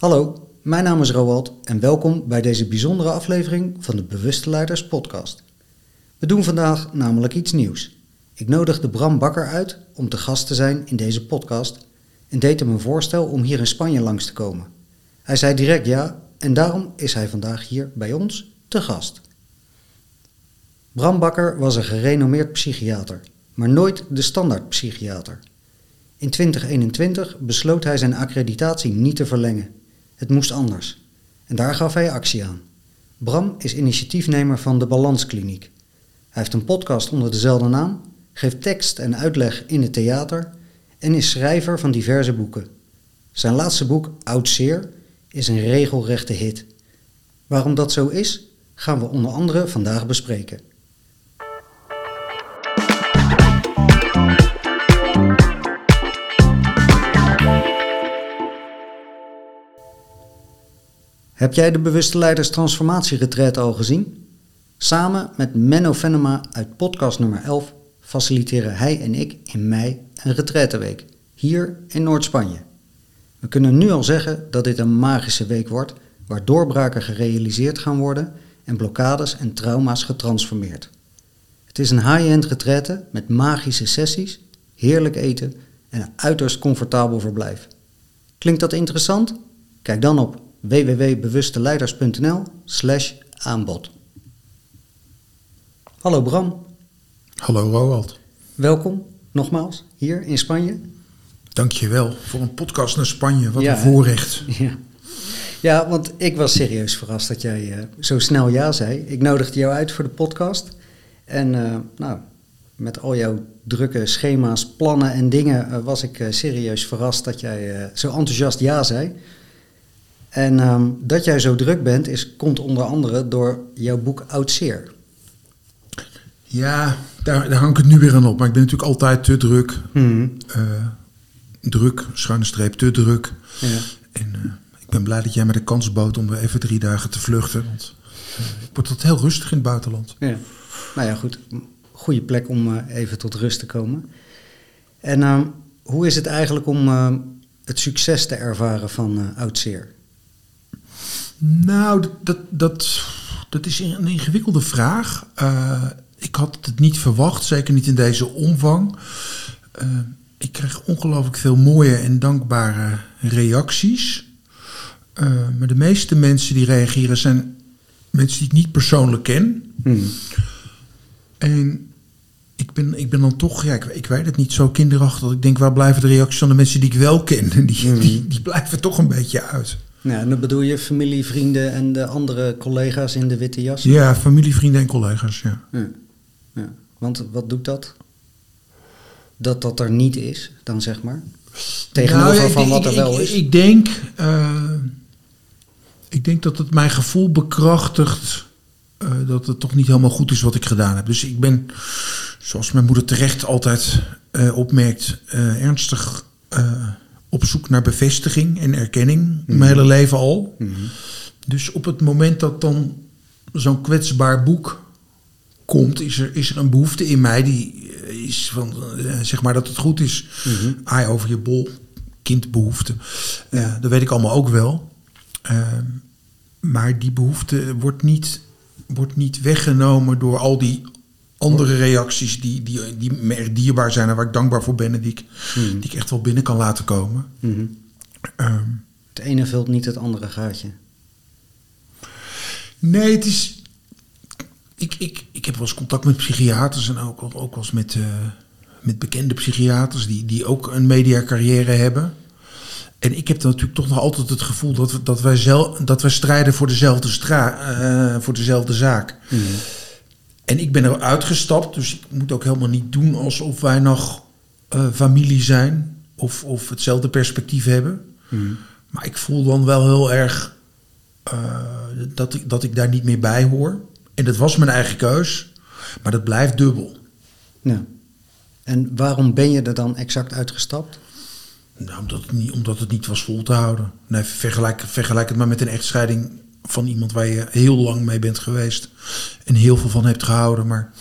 Hallo, mijn naam is Roald en welkom bij deze bijzondere aflevering van de Bewuste Leiders podcast. We doen vandaag namelijk iets nieuws. Ik nodigde Bram Bakker uit om te gast te zijn in deze podcast en deed hem een voorstel om hier in Spanje langs te komen. Hij zei direct ja en daarom is hij vandaag hier bij ons te gast. Bram Bakker was een gerenommeerd psychiater, maar nooit de standaard psychiater. In 2021 besloot hij zijn accreditatie niet te verlengen. Het moest anders. En daar gaf hij actie aan. Bram is initiatiefnemer van de Balanskliniek. Hij heeft een podcast onder dezelfde naam, geeft tekst en uitleg in het theater en is schrijver van diverse boeken. Zijn laatste boek, Oud Zeer, is een regelrechte hit. Waarom dat zo is, gaan we onder andere vandaag bespreken. Heb jij de Bewuste Leiders Transformatieretreat al gezien? Samen met Menno Venema uit podcast nummer 11 faciliteren hij en ik in mei een retraiteweek, hier in Noord-Spanje. We kunnen nu al zeggen dat dit een magische week wordt, waar doorbraken gerealiseerd gaan worden en blokkades en trauma's getransformeerd. Het is een high-end retraite met magische sessies, heerlijk eten en een uiterst comfortabel verblijf. Klinkt dat interessant? Kijk dan op www.bewusteleiders.nl slash aanbod. Hallo Bram. Hallo Roald. Welkom nogmaals hier in Spanje. Dankjewel voor een podcast naar Spanje. Wat een voorrecht. Ja. ja, want ik was serieus verrast dat jij uh, zo snel ja zei. Ik nodigde jou uit voor de podcast. En uh, nou, met al jouw drukke schema's, plannen en dingen uh, was ik serieus verrast dat jij zo enthousiast ja zei. En um, dat jij zo druk bent, is, komt onder andere door jouw boek Oud Zeer. Ja, daar, daar hang ik het nu weer aan op. Maar ik ben natuurlijk altijd te druk. Mm. Uh, druk, schuine streep, te druk. Ja. En uh, ik ben blij dat jij me de kans bood om weer even drie dagen te vluchten. Want uh, ik word tot heel rustig in het buitenland. Ja. Nou ja, goed. Goede plek om even tot rust te komen. En ehm, hoe is het eigenlijk om het succes te ervaren van Oud Zeer? Nou, dat, dat, dat is een ingewikkelde vraag. Uh, ik had het niet verwacht, zeker niet in deze omvang. Uh, ik kreeg ongelooflijk veel mooie en dankbare reacties. Uh, maar de meeste mensen die reageren zijn mensen die ik niet persoonlijk ken. Hmm. En ik ben, ik ben dan toch, ja, ik, ik weet het niet zo kinderachtig. Dat ik denk, waar blijven de reacties van de mensen die ik wel ken? En die, Hmm. die, die blijven toch een beetje uit. Ja, en dan bedoel je familie, vrienden en de andere collega's in de witte jas? Ja, familie, vrienden en collega's, ja. Ja. ja. Want wat doet dat? Dat dat er niet is, dan zeg maar? Tegenover Nou, van denk- wat er ik- wel ik, is? Ik denk, eh, ik denk dat het mijn gevoel bekrachtigt eh, dat het toch niet helemaal goed is wat ik gedaan heb. Dus ik ben, zoals mijn moeder terecht altijd eh, opmerkt, ernstig op zoek naar bevestiging en erkenning. Mijn hele leven al. Mhm. Dus op het moment dat dan zo'n kwetsbaar boek komt, is er, is er een behoefte in mij die eh, is van, eh, zeg maar dat het goed is. Mhm. Aai over je bol, kindbehoefte. Eh, dat weet ik allemaal ook wel. Eh, maar die behoefte wordt niet, wordt niet weggenomen door al die andere reacties die, die, die me echt dierbaar zijn en waar ik dankbaar voor ben en die ik, Mhm. die ik echt wel binnen kan laten komen. Mhm. Ehm, Het ene vult niet het andere gaatje. Nee, het is. Ik, ik, ik heb wel eens contact met psychiaters en ook, ook wel eens met, eh, met bekende psychiaters die, die ook een mediacarrière hebben. En ik heb dan natuurlijk toch nog altijd het gevoel dat, we, dat, wij, zel, dat wij strijden voor dezelfde, stra, eh, voor dezelfde zaak. Mhm. En ik ben er uitgestapt, dus ik moet ook helemaal niet doen alsof wij nog eh, familie zijn of, of hetzelfde perspectief hebben. Mhm. Maar ik voel dan wel heel erg eh, dat, ik, dat ik daar niet meer bij hoor. En dat was mijn eigen keus, maar dat blijft dubbel. Ja. En waarom ben je er dan exact uitgestapt? Nou, omdat, het niet, omdat het niet was vol te houden. Nee, vergelijk, vergelijk het maar met een echtscheiding van iemand waar je heel lang mee bent geweest. En heel veel van hebt gehouden. Maar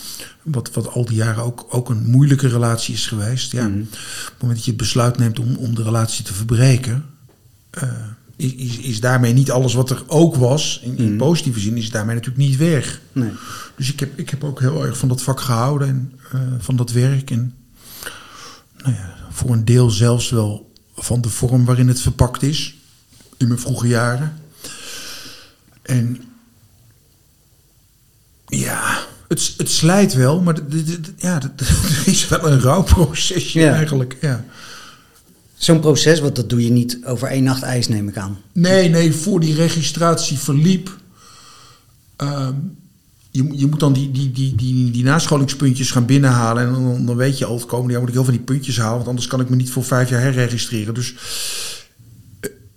wat, wat al die jaren ook, ook een moeilijke relatie is geweest. Ja, Mhm. Op het moment dat je het besluit neemt om, om de relatie te verbreken. eh, is, is, daarmee niet alles wat er ook was. In, in Mhm. positieve zin is daarmee natuurlijk niet weg. Nee. Dus ik heb, ik heb ook heel erg van dat vak gehouden en eh, van dat werk. En nou ja, voor een deel zelfs wel van de vorm waarin het verpakt is. In mijn vroege jaren. En ja, het, het slijt wel, maar ja, er is wel een rouwprocesje Ja. eigenlijk. Ja. Zo'n proces, want dat doe je niet over één nacht ijs, neem ik aan. Nee, nee, voor die registratie verliep. ehm, je, moet- je moet dan die, die, die, die, die nascholingspuntjes gaan binnenhalen. En dan, dan weet je al, het komende jaar moet ik heel veel van die puntjes halen. Want anders kan ik me niet voor vijf jaar herregistreren. Dus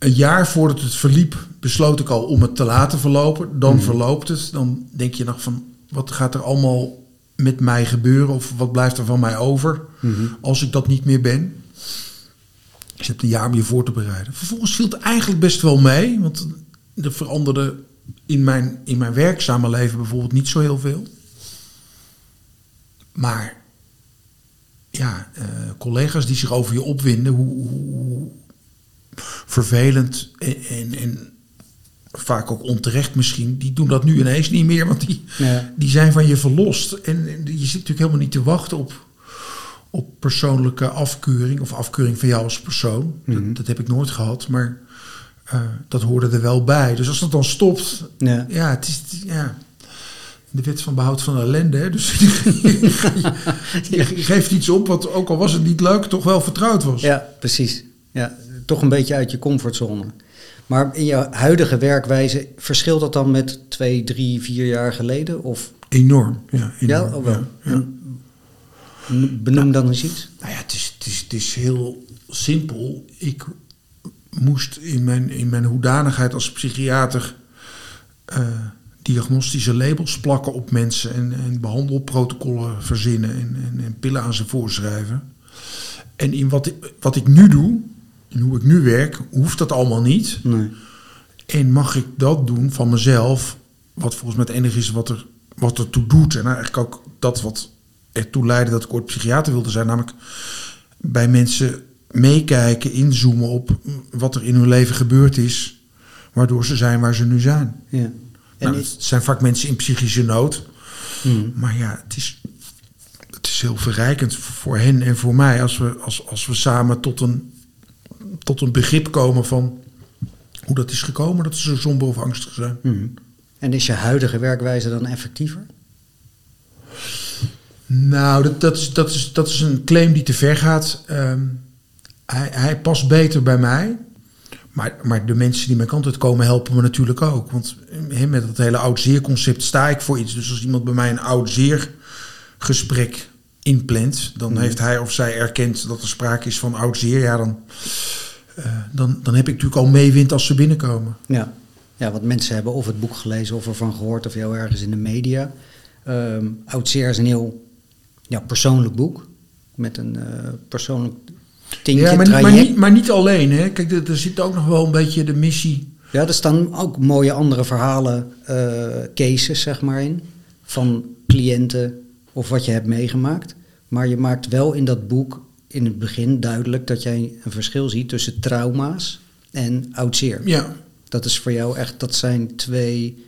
een jaar voordat het verliep, besloot ik al om het te laten verlopen. Dan verloopt het. Dan denk je nog van, wat gaat er allemaal met mij gebeuren? Of wat blijft er van mij over als ik dat niet meer ben? Dus je hebt een jaar om je voor te bereiden. Vervolgens viel het eigenlijk best wel mee. Want er veranderde in mijn, in mijn werkzame leven bijvoorbeeld niet zo heel veel. Maar ja, eh, collega's die zich over je opwinden, hoe- hoe vervelend en, en, en vaak ook onterecht misschien, die doen dat nu ineens niet meer, want die, Ja. die zijn van je verlost. En, en je zit natuurlijk helemaal niet te wachten op, op persoonlijke afkeuring of afkeuring van jou als persoon. dat, dat heb ik nooit gehad, maar eh, dat hoorde er wel bij. Dus als dat dan stopt, Ja. ja, het is ja, de wet van behoud van ellende. Hè? Dus je geeft iets op wat, ook al was het niet leuk, toch wel vertrouwd was. Ja, precies. Ja, toch een beetje uit je comfortzone. Maar in je huidige werkwijze, verschilt dat dan met twee, drie, vier jaar geleden? Of, Enorm. Ja, ja, enorm, oh wel. ja, ja. En Benoem dan eens iets. Nou ja, het is, het is, het is heel simpel. Ik moest in mijn, in mijn hoedanigheid als psychiater eh, diagnostische labels plakken op mensen en, en behandelprotocollen verzinnen en, en, en pillen aan ze voorschrijven. En in wat wat ik nu doe, en hoe ik nu werk, hoeft dat allemaal niet. Nee. En mag ik dat doen van mezelf, wat volgens mij het enige is wat er, wat er toe doet. En eigenlijk ook dat wat ertoe leidde dat ik ooit psychiater wilde zijn. Namelijk bij mensen meekijken, inzoomen op wat er in hun leven gebeurd is. Waardoor ze zijn waar ze nu zijn. Ja. En Nou, is- het zijn vaak mensen in psychische nood. Hmm. Maar ja, het is, het is heel verrijkend voor hen en voor mij als we, als, als we samen tot een, tot een begrip komen van hoe dat is gekomen dat ze zo somber of angstig zijn. Hmm. En is je huidige werkwijze dan effectiever? Nou, dat, dat, is, dat, is, dat is een claim die te ver gaat. Ehm, hij, hij past beter bij mij. Maar, maar de mensen die mijn kant uit komen helpen me natuurlijk ook. Want eh, met dat hele oud-zeer-concept sta ik voor iets. Dus als iemand bij mij een oud-zeer-gesprek inplant... dan heeft hij of zij erkend dat er sprake is van oud-zeer. Ja, dan, eh, dan, dan heb ik natuurlijk al meewind als ze binnenkomen. Ja. ja, want mensen hebben of het boek gelezen of ervan gehoord of jou ergens in de media. Ehm Oudzeer is een heel ja, persoonlijk boek. Met een eh, persoonlijk tintje, Ja, maar, niet- maar, niet, maar niet alleen. Hè. Kijk, er, er zit ook nog wel een beetje de missie... Ja, er staan ook mooie andere verhalen, eh, cases zeg maar in. Van cliënten of wat je hebt meegemaakt. Maar je maakt wel in dat boek in het begin duidelijk dat jij een verschil ziet tussen trauma's en oudzeer. Ja, Dat is voor jou echt, dat zijn twee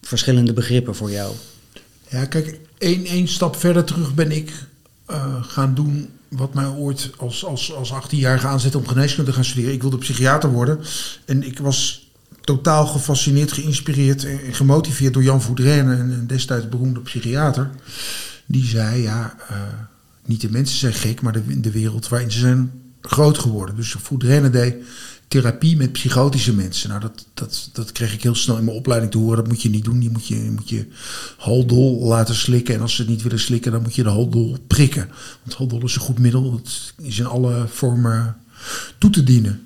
verschillende begrippen voor jou. Ja, kijk, één, één stap verder terug ben ik eh, gaan doen wat mij ooit als, als, als 18-jarige aanzette om geneeskunde te gaan studeren. Ik wilde psychiater worden. En ik was totaal gefascineerd, geïnspireerd en, gemotiveerd door Jan Voudrenne, een, destijds beroemde psychiater. Die zei, ja, eh, niet de mensen zijn gek, maar de, de wereld waarin ze zijn groot geworden. Dus Voudrenne deed therapie met psychotische mensen. Nou, dat, dat, dat kreeg ik heel snel in mijn opleiding te horen. Dat moet je niet doen. Je moet je, je, moet je haldol laten slikken. En als ze het niet willen slikken, dan moet je de haldol prikken. Want haldol is een goed middel. Het is in alle vormen toe te dienen.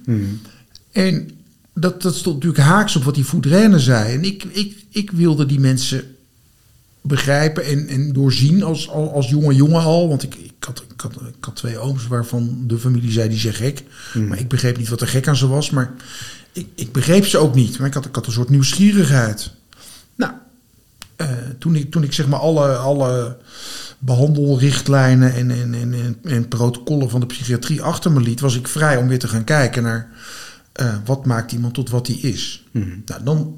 En dat, dat stond natuurlijk haaks op wat die voedrennen zei. En ik, ik, ik wilde die mensen begrijpen en, en doorzien als, als, als jonge jongen al. Want ik, ik, had, ik, had, ik had twee ooms waarvan de familie zei die zijn gek. Maar ik begreep niet wat er gek aan ze was. Maar ik, ik begreep ze ook niet. Maar ik had, ik had een soort nieuwsgierigheid. Nou, eh, toen, ik, toen ik zeg maar alle, alle behandelrichtlijnen en, en, en, en, en protocollen van de psychiatrie achter me liet, was ik vrij om weer te gaan kijken naar eh, wat maakt iemand tot wat hij is? Mhm. Nou, dan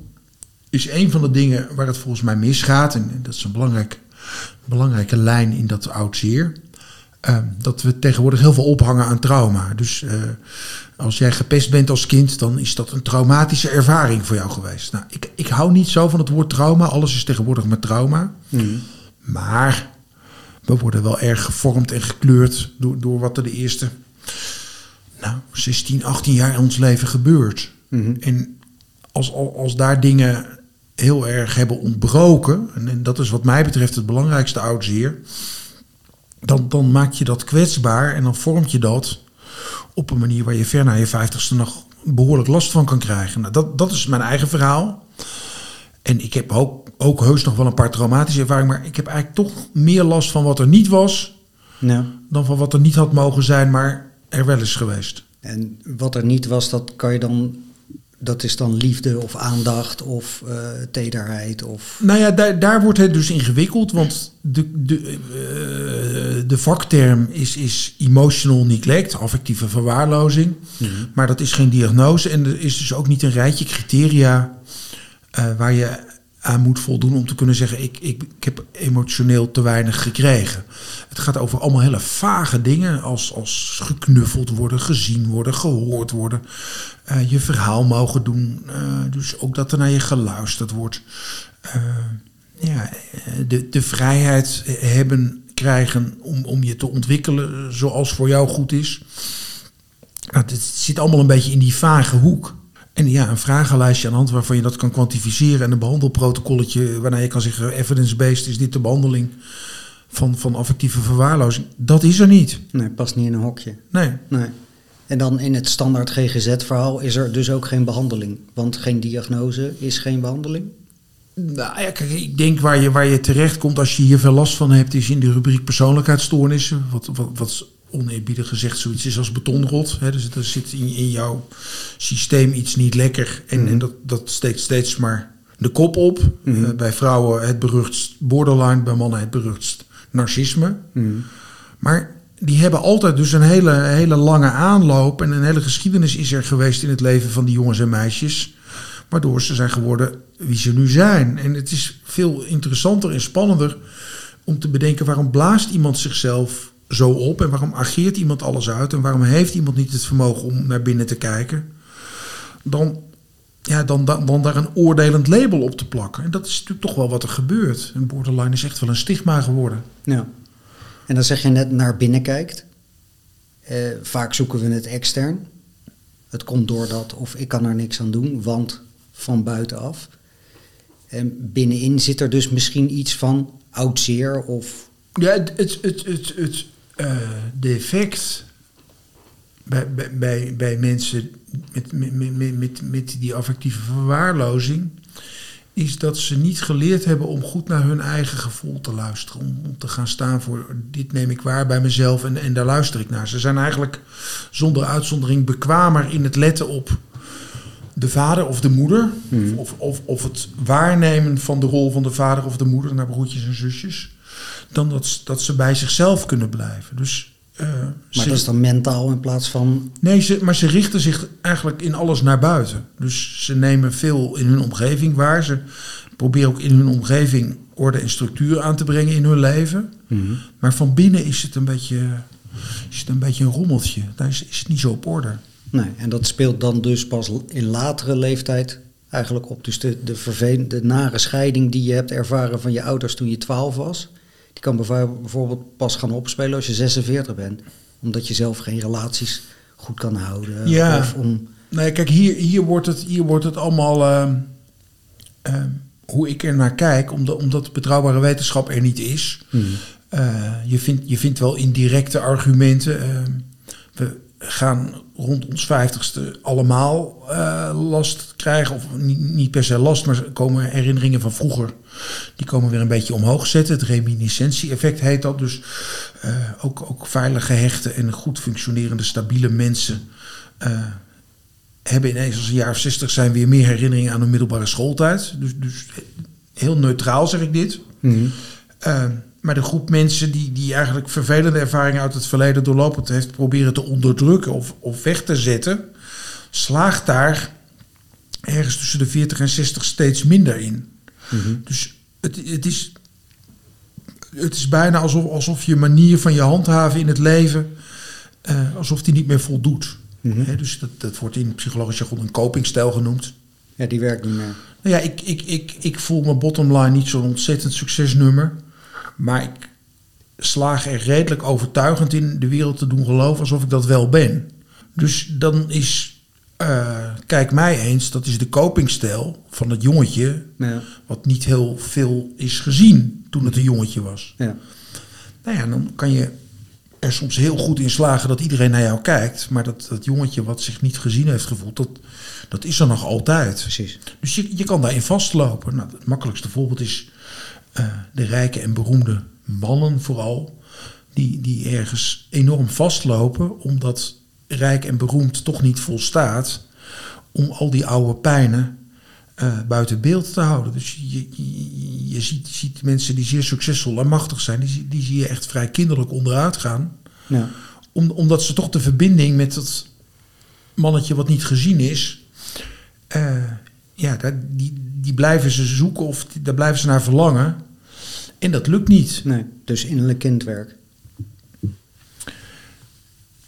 is een van de dingen waar het volgens mij misgaat, en dat is een belangrijk, belangrijke lijn in dat oud zeer, eh, dat we tegenwoordig heel veel ophangen aan trauma. Dus eh, als jij gepest bent als kind, dan is dat een traumatische ervaring voor jou geweest. Nou, ik, ik hou niet zo van het woord trauma. Alles is tegenwoordig met trauma. Mhm. Maar we worden wel erg gevormd en gekleurd door, door wat er de eerste nou, 16, 18 jaar in ons leven gebeurt. Mhm. En als, als, daar dingen heel erg hebben ontbroken, en, en dat is wat mij betreft het belangrijkste oud zeer, dan, dan maak je dat kwetsbaar en dan vormt je dat op een manier waar je ver na je vijftigste nog behoorlijk last van kan krijgen. Nou, dat, dat is mijn eigen verhaal. En ik heb ook, ook heus nog wel een paar traumatische ervaringen, maar ik heb eigenlijk toch meer last van wat er niet was Ja. dan van wat er niet had mogen zijn, maar er wel is geweest. En wat er niet was, dat kan je dan. Dat is dan liefde of aandacht of eh, tederheid of. Nou ja, daar, daar wordt het dus ingewikkeld, want de, de, eh, de vakterm is, is emotional neglect, affectieve verwaarlozing. Maar dat is geen diagnose en er is dus ook niet een rijtje criteria eh, waar je moet voldoen om te kunnen zeggen: ik, ik, ik heb emotioneel te weinig gekregen. Het gaat over allemaal hele vage dingen, als, als geknuffeld worden, gezien worden, gehoord worden, eh, je verhaal mogen doen. eh, dus ook dat er naar je geluisterd wordt. Eh, ja, de, de vrijheid hebben, krijgen om, om je te ontwikkelen zoals voor jou goed is. Nou, het zit allemaal een beetje in die vage hoek. En ja, een vragenlijstje aan de hand waarvan je dat kan kwantificeren. En een behandelprotocolletje waarna je kan zeggen: evidence-based is dit de behandeling van, van affectieve verwaarlozing. Dat is er niet. Nee, past niet in een hokje. Nee. Nee. En dan in het standaard GGZ-verhaal is er dus ook geen behandeling. Want geen diagnose is geen behandeling. Nou ja, kijk, ik denk waar je, waar je terecht komt als je hier veel last van hebt, is in de rubriek persoonlijkheidsstoornissen. Wat, wat, wat oneerbiedig gezegd zoiets is als betonrot. Hè. Dus er zit in, in jouw systeem iets niet lekker. En, Mhm. en dat, dat steekt steeds maar de kop op. Mhm. Eh, bij vrouwen het beruchtst borderline, bij mannen het beruchtst narcisme. Mhm. Maar die hebben altijd dus een hele, hele lange aanloop en een hele geschiedenis is er geweest in het leven van die jongens en meisjes. Waardoor ze zijn geworden wie ze nu zijn. En het is veel interessanter en spannender om te bedenken waarom blaast iemand zichzelf zo op en waarom ageert iemand alles uit en waarom heeft iemand niet het vermogen om naar binnen te kijken. Dan, ja, dan, dan, dan daar een oordelend label op te plakken. En dat is natuurlijk toch wel wat er gebeurt. En borderline is echt wel een stigma geworden. Ja. En dan zeg je net naar binnen kijkt. Eh, vaak zoeken we het extern. Het komt door dat of ik kan er niks aan doen, want van buitenaf. En binnenin zit er dus misschien iets van oud zeer of... Ja, het, het, het, het, het eh, defect bij, bij, bij, bij mensen met, met, met, met, met, met die affectieve verwaarlozing is dat ze niet geleerd hebben om goed naar hun eigen gevoel te luisteren. Om, om te gaan staan voor dit neem ik waar bij mezelf en, en daar luister ik naar. Ze zijn eigenlijk zonder uitzondering bekwamer in het letten op de vader of de moeder. Mhm. Of, of, of het waarnemen van de rol van de vader of de moeder naar broertjes en zusjes. Dan dat, dat ze bij zichzelf kunnen blijven. Dus, eh, Maar ze- dat is dan mentaal in plaats van... Nee, ze, maar ze richten zich eigenlijk in alles naar buiten. Dus ze nemen veel in hun omgeving waar. Ze proberen ook in hun omgeving orde en structuur aan te brengen in hun leven. Maar van binnen is het een beetje, is het een, beetje een rommeltje. Daar is, is het niet zo op orde. Nee, en dat speelt dan dus pas in latere leeftijd eigenlijk op. Dus de, de, de nare scheiding die je hebt ervaren van je ouders toen je 12 was, die kan bijv- bijvoorbeeld pas gaan opspelen als je 46 bent. Omdat je zelf geen relaties goed kan houden. Ja. Of om, Nee, kijk, hier, hier, wordt, het, hier wordt het allemaal ehm, ehm, hoe ik er naar kijk, omdat, omdat betrouwbare wetenschap er niet is. Eh, je, vindt, je vindt wel indirecte argumenten. ehm, we gaan rond ons vijftigste allemaal eh, last krijgen. Of niet, niet per se last, maar komen herinneringen van vroeger. Die komen weer een beetje omhoog zetten. Het reminiscentie-effect heet dat. Dus eh, ook, ook veilig gehechte en goed functionerende, stabiele mensen... eh, hebben ineens als een jaar of 60 zijn weer meer herinneringen aan hun middelbare schooltijd. Dus, dus heel neutraal zeg ik dit. Uh, maar de groep mensen die, die eigenlijk vervelende ervaringen uit het verleden doorlopend heeft proberen te onderdrukken of, of weg te zetten, slaagt daar ergens tussen de 40 en 60 steeds minder in. Dus het, het, is, het is bijna alsof, alsof je manier van je handhaven in het leven, eh, alsof die niet meer voldoet. Hè, dus dat, dat wordt in psychologisch jargon een copingstijl genoemd. Ja, die werkt niet meer. Nou ja, ik, ik, ik, ik voel mijn bottomline niet zo'n ontzettend succesnummer. Maar ik slaag er redelijk overtuigend in de wereld te doen geloven alsof ik dat wel ben. Dus dan is, eh, kijk mij eens, dat is de copingstijl van het jongetje. Ja. Wat niet heel veel is gezien toen het een jongetje was. Ja. Nou ja, dan kan je er soms heel goed in slagen dat iedereen naar jou kijkt. Maar dat, dat jongetje wat zich niet gezien heeft gevoeld, dat, dat is er nog altijd. Precies. Dus je, je kan daarin vastlopen. Nou, het makkelijkste voorbeeld is de rijke en beroemde mannen vooral. Die, die ergens enorm vastlopen omdat rijk en beroemd toch niet volstaat om al die oude pijnen eh, buiten beeld te houden. Dus je, je, je ziet, ziet mensen die zeer succesvol en machtig zijn, die, zie- die zie je echt vrij kinderlijk onderuit gaan. Ja. Om, omdat ze toch de verbinding met dat mannetje wat niet gezien is, eh, ja, daar, die, die blijven ze zoeken of die- daar blijven ze naar verlangen. En dat lukt niet. Nee, dus innerlijk kindwerk.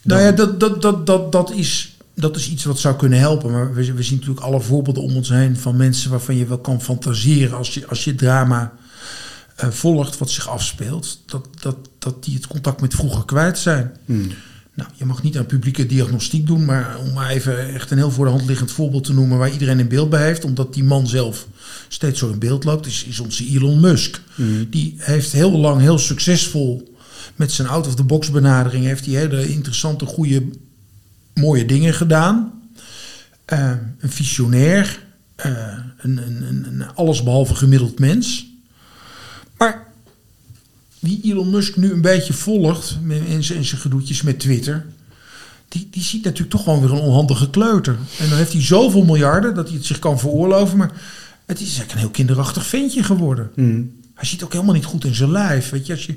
Nou ja, dat, dat, dat, dat, dat, is, dat is iets wat zou kunnen helpen. Maar we, we zien natuurlijk alle voorbeelden om ons heen van mensen waarvan je wel kan fantaseren als je, als je drama eh, volgt wat zich afspeelt. Dat, dat, dat die het contact met vroeger kwijt zijn. Nou, je mag niet aan publieke diagnostiek doen, maar om maar even echt een heel voor de hand liggend voorbeeld te noemen waar iedereen een beeld bij heeft, omdat die man zelf steeds zo in beeld loopt, is, is onze Elon Musk. Die heeft heel lang heel succesvol met zijn out-of-the-box benadering, heeft hij hele interessante, goede, mooie dingen gedaan. Eh, een visionair, eh, een, een, een, een allesbehalve gemiddeld mens. Maar wie Elon Musk nu een beetje volgt met- in zijn in zijn gedoetjes met Twitter, die, die ziet natuurlijk toch gewoon weer een onhandige kleuter. En dan heeft hij zoveel miljarden dat hij het zich kan veroorloven, maar het is eigenlijk een heel kinderachtig ventje geworden. Hij ziet ook helemaal niet goed in zijn lijf. Weet je, als je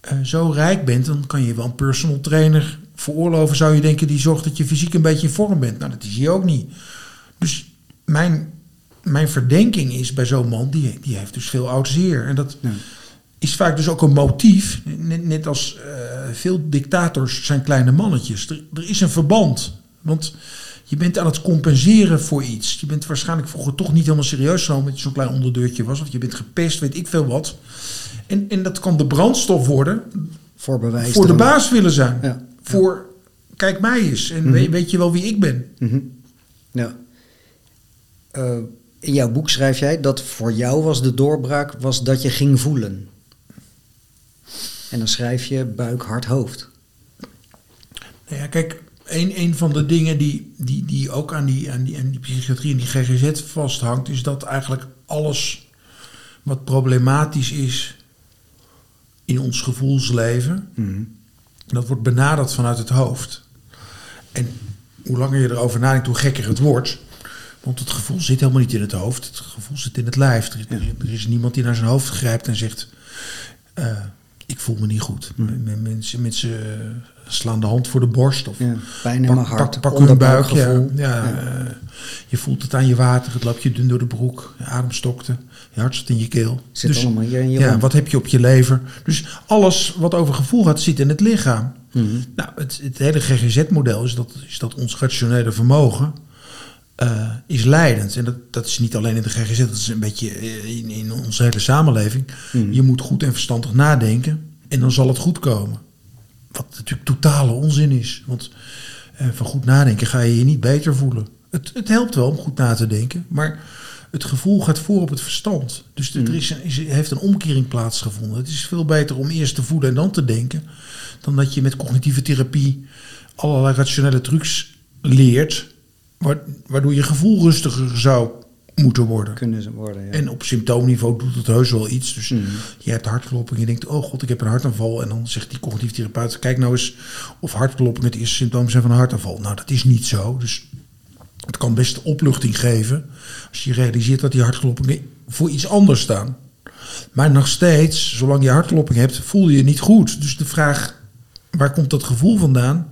eh, zo rijk bent, dan kan je wel een personal trainer veroorloven, zou je denken, die zorgt dat je fysiek een beetje in vorm bent. Nou, dat is hij ook niet. Dus mijn, mijn verdenking is bij zo'n man, die, die heeft dus veel oud zeer. En dat Ja. is vaak dus ook een motief. Net, net als eh, veel dictators zijn kleine mannetjes. Er, er is een verband. Want je bent aan het compenseren voor iets. Je bent waarschijnlijk vroeger toch niet helemaal serieus genomen dat je zo'n klein onderdeurtje was. Of je bent gepest, weet ik veel wat. En, en dat kan de brandstof worden Voor bewijs. voor de baas willen zijn. Ja. Voor, kijk mij eens. En weet, weet je wel wie ik ben. Mhm. Ja. Eh, in jouw boek schrijf jij dat voor jou was de doorbraak was dat je ging voelen. En dan schrijf je buik, hart, hoofd. Nou ja, kijk, een, een van de dingen die, die, die ook aan die, aan, die, aan die psychiatrie en die GGZ vasthangt, is dat eigenlijk alles wat problematisch is in ons gevoelsleven, dat wordt benaderd vanuit het hoofd. En hoe langer je erover nadenkt, hoe gekker het wordt. Want het gevoel zit helemaal niet in het hoofd. Het gevoel zit in het lijf. Er, er- er is niemand die naar zijn hoofd grijpt en zegt... eh, ik voel me niet goed. Mensen, mensen eh, slaan de hand voor de borst. Of Ja, pijn in mijn hart, pak, pak hun buik. Ja, ja, Ja. eh, je voelt het aan je water. Het loopt je dun door de broek. Je adem stokte. Je hart zit in je keel. Zit allemaal hier in je Ja, rond. wat heb je op je lever? Dus alles wat over gevoel gaat, zit in het lichaam. Mhm. Nou, het, het hele GGZ-model is dat, is dat ons rationele vermogen eh, is leidend. En dat, dat is niet alleen in de GGZ, dat is een beetje eh, in, in onze hele samenleving. Mhm. Je moet goed en verstandig nadenken en dan zal het goed komen. Wat natuurlijk totale onzin is. Want eh, van goed nadenken ga je je niet beter voelen. Het, het helpt wel om goed na te denken, maar het gevoel gaat voor op het verstand. Dus er is een, is, heeft een omkering plaatsgevonden. Het is veel beter om eerst te voelen en dan te denken, dan dat je met cognitieve therapie allerlei rationele trucs leert, waardoor je gevoel rustiger zou moeten worden. Kunnen ze worden, ja. En op symptoomniveau doet het heus wel iets. Dus Mhm. je hebt hartklopping, je denkt, oh god, ik heb een hartaanval. En dan zegt die cognitief therapeut, kijk nou eens of hartklopping het eerste symptoom zijn van een hartaanval. Nou, dat is niet zo. Dus het kan best opluchting geven als je realiseert dat die hartkloppingen voor iets anders staan. Maar nog steeds, zolang je hartklopping hebt, voel je je niet goed. Dus de vraag, waar komt dat gevoel vandaan?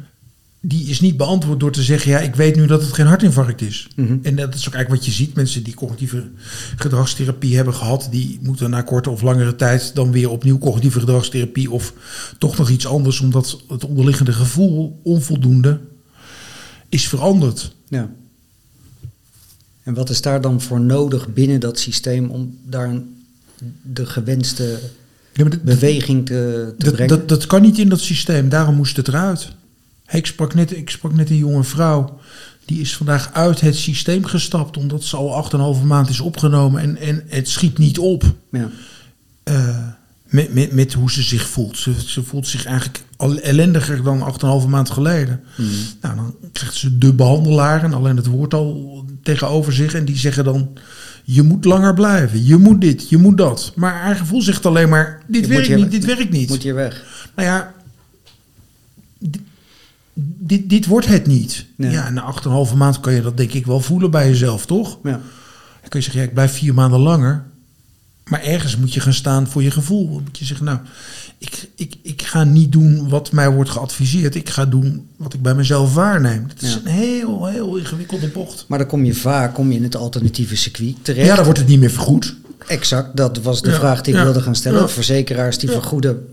Die is niet beantwoord door te zeggen: ja, ik weet nu dat het geen hartinfarct is. Mhm. En dat is ook eigenlijk wat je ziet. Mensen die cognitieve gedragstherapie hebben gehad, die moeten na korte of langere tijd dan weer opnieuw cognitieve gedragstherapie of toch nog iets anders, omdat het onderliggende gevoel onvoldoende is veranderd. Ja. En wat is daar dan voor nodig binnen dat systeem om daar een- de gewenste Ja, beweging te, te brengen? dat, dat kan niet in dat systeem, daarom moest het eruit. Hey, ik, sprak net, ik sprak net een jonge vrouw, die is vandaag uit het systeem gestapt, omdat ze al 8,5 maand is opgenomen en, en het schiet niet op. ja. eh, met, met, met hoe ze zich voelt. Ze, ze voelt zich eigenlijk al ellendiger dan 8,5 maand geleden. Mhm. Nou, dan krijgt ze de behandelaar en alleen het woord al tegenover zich. En die zeggen dan, je moet langer blijven. Je moet dit, je moet dat. Maar haar gevoel zegt alleen maar, dit Je werkt niet, dit werkt niet. Moet hier weg. Nou ja, dit, dit wordt het niet. Nee. Ja, na 8,5 maand kan je dat denk ik wel voelen bij jezelf, toch? Ja. Dan kun je zeggen, ja, ik blijf vier maanden langer. Maar ergens moet je gaan staan voor je gevoel. Dan moet je zeggen, nou, ik, ik, ik ga niet doen wat mij wordt geadviseerd. Ik ga doen wat ik bij mezelf waarneem. Dat is Ja. een heel, heel ingewikkelde bocht. Maar dan kom je vaak kom je in het alternatieve circuit terecht. Ja, dan wordt het niet meer vergoed. Exact, dat was de Ja, vraag die ik ja, wilde gaan stellen. Verzekeraars die vergoeden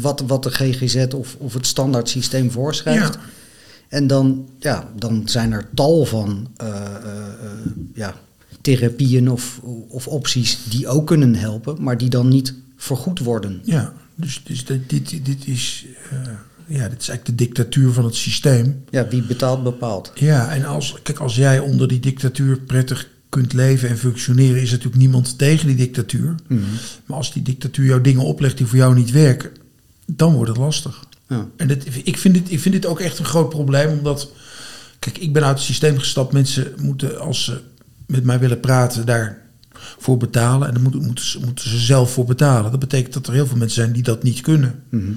wat, wat de GGZ of, of het standaard systeem voorschrijft. Ja. En dan, ja, dan zijn er tal van eh, eh, eh, ja, therapieën of, of opties die ook kunnen helpen, maar die dan niet vergoed worden. Ja, dus, dus dit, dit, dit is... ja, dit is eigenlijk de dictatuur van het systeem. Ja, wie betaalt bepaalt. Ja, en als, kijk, als jij onder die dictatuur prettig kunt leven en functioneren, is natuurlijk niemand tegen die dictatuur. Mhm. Maar als die dictatuur jou dingen oplegt die voor jou niet werken, dan wordt het lastig. Ja. En dit, ik, vind dit, ik vind dit ook echt een groot probleem, omdat, kijk, ik ben uit het systeem gestapt. Mensen moeten, als ze met mij willen praten, daarvoor betalen. En moeten, moeten, ze, moeten ze zelf voor betalen. Dat betekent dat er heel veel mensen zijn die dat niet kunnen. Mhm.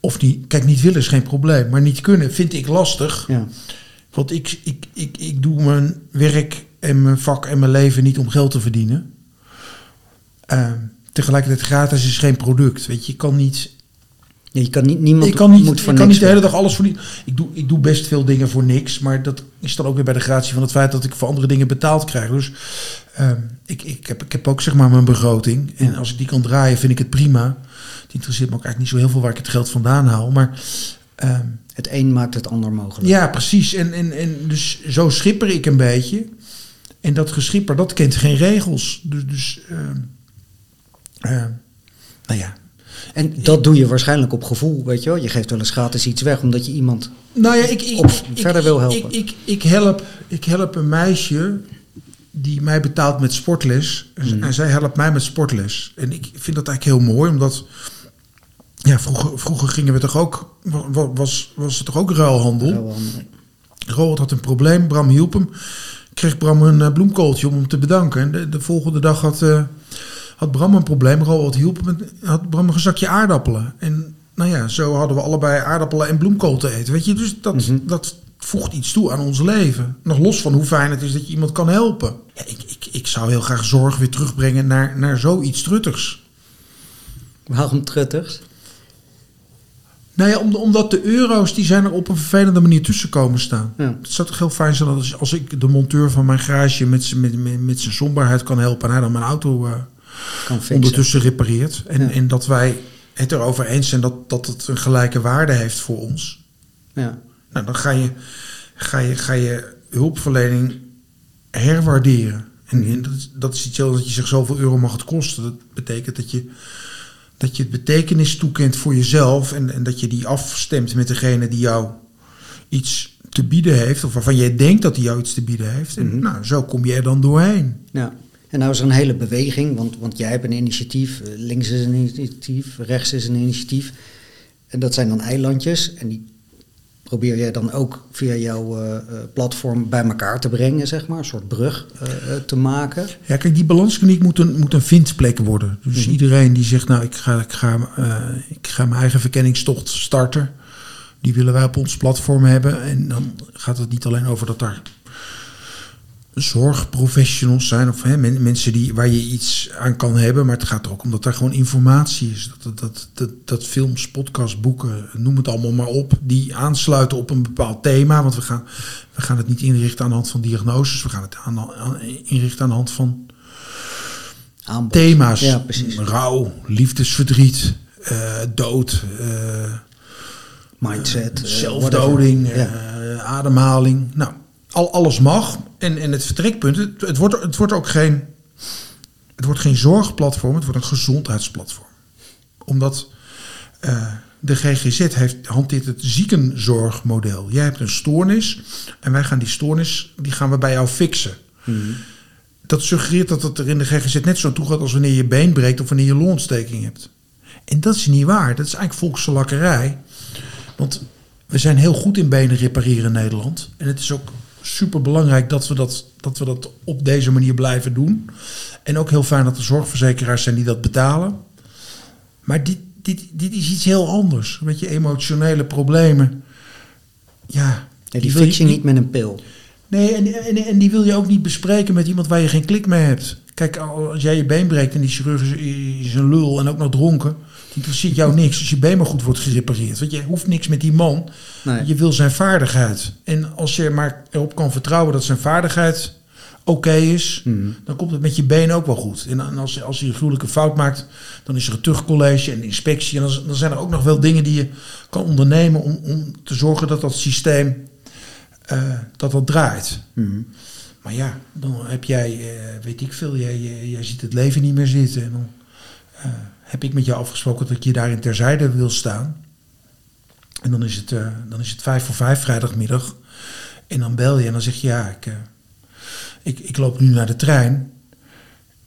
Of niet, kijk, niet willen is geen probleem, maar niet kunnen vind ik lastig. ja. Want ik, ik, ik, ik doe mijn werk en mijn vak en mijn leven niet om geld te verdienen. Ehm, tegelijkertijd gratis is geen product. Weet je, je kan niet. Ja, je kan niet, niemand Ik kan niet, moet ik kan niks niet de hele dag alles voor die. Ik doe, ik doe best veel dingen voor niks. Maar dat is dan ook weer bij de gratie van het feit dat ik voor andere dingen betaald krijg. Dus ehm, ik, ik, heb, ik heb ook zeg maar mijn begroting. En als ik die kan draaien, vind ik het prima. Het interesseert me ook eigenlijk niet zo heel veel waar ik het geld vandaan haal. Maar ehm, Het een maakt het ander mogelijk. ja, precies. En, en, en dus zo schipper ik een beetje. En dat geschipper, dat kent geen regels. Dus, dus ehm, nou ja. En dat doe je waarschijnlijk op gevoel, weet je wel. Je geeft wel eens gratis iets weg omdat je iemand... Nou ja, ik, ik, Op ik- verder wil helpen. Ik, ik, ik, help, ik help een meisje die mij betaalt met sportles. En, Mhm. en zij helpt mij met sportles. En ik vind dat eigenlijk heel mooi, omdat... Ja, vroeger, vroeger gingen we toch ook... wa- Was, was het toch ook ruilhandel? Eh, Roald had een probleem, Bram hielp hem. Kreeg Bram een eh, bloemkooltje om hem te bedanken. En de, de volgende dag had, eh, had Bram een probleem. Roald hielp en had Bram een zakje aardappelen. En nou ja, zo hadden we allebei aardappelen en bloemkool te eten. Weet je, dus dat, Mhm. dat voegt iets toe aan ons leven. Nog los van hoe fijn het is dat je iemand kan helpen. Ja, ik, ik, ik zou heel graag zorg weer terugbrengen naar, naar zoiets truttigs. Waarom trutters? Nou ja, om- omdat de euro's die zijn er op een vervelende manier tussen komen staan. Ja. Het zou toch heel fijn zijn als, als ik de monteur van mijn garage met, met, met, met zijn somberheid kan helpen en hij dan mijn auto eh. Ondertussen repareert. En, Ja. en dat wij het erover eens zijn dat, dat het een gelijke waarde heeft voor ons. Ja. Nou, dan ga je, ga je, ga je hulpverlening herwaarderen. En, en dat, is- dat is iets heel dat je zegt zoveel euro mag het kosten. Dat betekent dat je, dat je het betekenis toekent voor jezelf. En, en dat je die afstemt met degene die jou iets te bieden heeft. Of waarvan jij denkt dat hij jou iets te bieden heeft. En Mhm. nou, zo kom je er dan doorheen. ja. En nou is er een hele beweging, want, want jij hebt een initiatief. eh, Links is een initiatief, rechts is een initiatief. En dat zijn dan eilandjes. En die probeer jij dan ook via jouw eh, eh, platform bij elkaar te brengen, zeg maar. Een soort brug te maken. Ja, kijk, die balanskliniek moet een, moet een vindplek worden. Dus Mhm. iedereen die zegt, nou, ik ga, ik, ga, ik ga mijn eigen verkenningstocht starten. Die willen wij op ons platform hebben. En dan gaat het niet alleen over dat daar zorgprofessionals zijn of hè, men- mensen die, waar je iets aan kan hebben. Maar het gaat er ook om dat er gewoon informatie is. Dat, dat, dat, dat films, podcasts, boeken, noem het allemaal maar op, die aansluiten op een bepaald thema. Want we gaan, we gaan het niet inrichten aan de hand van diagnoses. We gaan het aan, aan- inrichten aan de hand van Aanbod. thema's. Ja, precies. Rouw, liefdesverdriet, eh, dood, eh, Mindset. eh, zelfdoding, eh, ademhaling. Nou, al, alles mag. En, en het vertrekpunt, het, het, wordt, het wordt ook geen, het wordt geen zorgplatform, het wordt een gezondheidsplatform. Omdat eh, de GGZ heeft, hanteert het ziekenzorgmodel. Jij hebt een stoornis en wij gaan die stoornis, die gaan we bij jou fixen. Mhm. Dat suggereert dat het er in de GGZ net zo toe gaat als wanneer je been breekt of wanneer je longontsteking hebt. En dat is niet waar. Dat is eigenlijk volksgelakkerij. Want we zijn heel goed in benen repareren in Nederland. En het is ook super belangrijk dat we dat, dat we dat op deze manier blijven doen. En ook heel fijn dat er zorgverzekeraars zijn die dat betalen. Maar dit, dit, dit is iets heel anders. Weet je, emotionele problemen. Ja, die wil fix je niet met een pil. Nee, en, en, en die wil je ook niet bespreken met iemand waar je geen klik mee hebt. Kijk, als jij je been breekt en die chirurg is, is een lul en ook nog dronken, die interesseert jou niks als je been maar goed wordt gerepareerd. Want je hoeft niks met die man. Nee. Je wil zijn vaardigheid. En als je maar erop kan vertrouwen dat zijn vaardigheid oké is, Mhm. dan komt het met je been ook wel goed. En als, als hij een gruwelijke fout maakt, dan is er een terugcollege en inspectie. En dan, dan zijn er ook nog wel dingen die je kan ondernemen om, om te zorgen dat dat systeem eh, dat dat draait. Mhm. Maar ja, dan heb jij, eh, weet ik veel, jij, jij, jij ziet het leven niet meer zitten. En dan eh, heb ik met jou afgesproken dat ik je daarin terzijde wil staan. En dan is het, eh, dan is het vijf voor vijf vrijdagmiddag. En dan bel je en dan zeg je, ja, ik, eh, ik, ik loop nu naar de trein.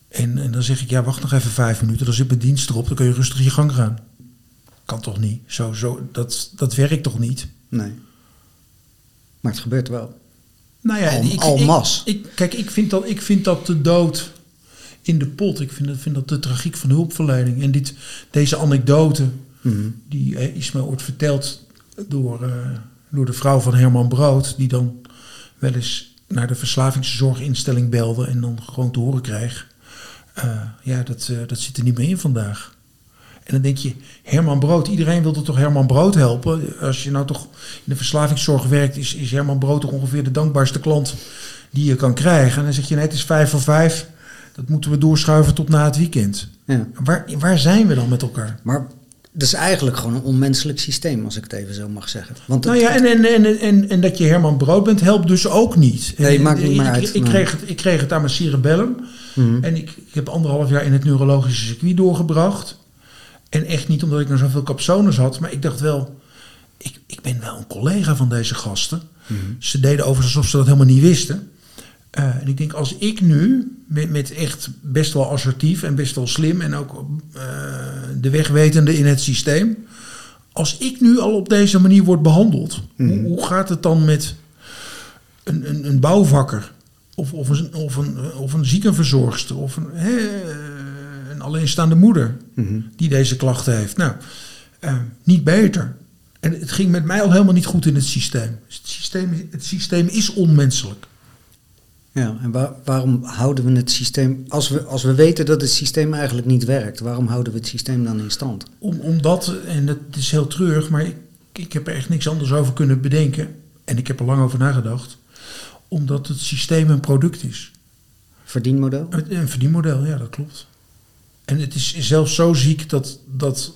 En, en dan zeg ik, ja, wacht nog even vijf minuten. Dan zit mijn dienst erop, dan kun je rustig je gang gaan. Kan toch niet? Zo, zo, dat, dat werkt toch niet? Nee. Maar het gebeurt wel. Nou ja, Al- ik, al ik- mas. Ik, kijk, ik vind, dat, ik vind dat de dood in de pot. Ik vind dat, vind dat de tragiek van hulpverlening. En dit, deze anekdote, Mhm. die eh, is me ooit verteld door, eh, door de vrouw van Herman Brood. Die dan wel eens naar de verslavingszorginstelling belde en dan gewoon te horen kreeg. eh, ja, dat, dat zit er niet meer in vandaag. En dan denk je, Herman Brood, iedereen wilde toch Herman Brood helpen? Als je nou toch in de verslavingszorg werkt, is, is Herman Brood toch ongeveer de dankbaarste klant die je kan krijgen. En dan zeg je, nee, het is vijf voor vijf. Dat moeten we doorschuiven tot na het weekend. Ja. Waar, waar zijn we dan met elkaar? Maar het is eigenlijk gewoon een onmenselijk systeem, als ik het even zo mag zeggen. Want Nou ja, en, en, en, en, en dat je Herman Brood bent, helpt dus ook niet. Nee, maakt niet meer uit, Ik, kreeg het, ik kreeg het aan mijn cerebellum. Mhm. En ik, ik heb anderhalf jaar in het neurologische circuit doorgebracht. En echt niet omdat ik nou zoveel capsones had, maar ik dacht wel, ik, ik ben wel een collega van deze gasten. Mhm. Ze deden overigens alsof ze dat helemaal niet wisten. Eh, en ik denk, als ik nu met, met echt best wel assertief en best wel slim en ook eh, de wegwetende in het systeem, als ik nu al op deze manier word behandeld, hoe, hoe gaat het dan met een, een, een bouwvakker of, of, een, of, een, of een ziekenverzorgster of een, hè, een alleenstaande moeder Mhm. die deze klachten heeft? Nou, eh, niet beter. En het ging met mij al helemaal niet goed in het systeem. Het systeem, het systeem is onmenselijk. Ja, en waar- waarom houden we het systeem, als we, als we weten dat het systeem eigenlijk niet werkt, waarom houden we het systeem dan in stand? Om, omdat, en dat is heel treurig, maar ik, ik heb er echt niks anders over kunnen bedenken. En ik heb er lang over nagedacht. Omdat het systeem een product is. Verdienmodel? Een een verdienmodel, ja, dat klopt. En het is zelfs zo ziek dat, dat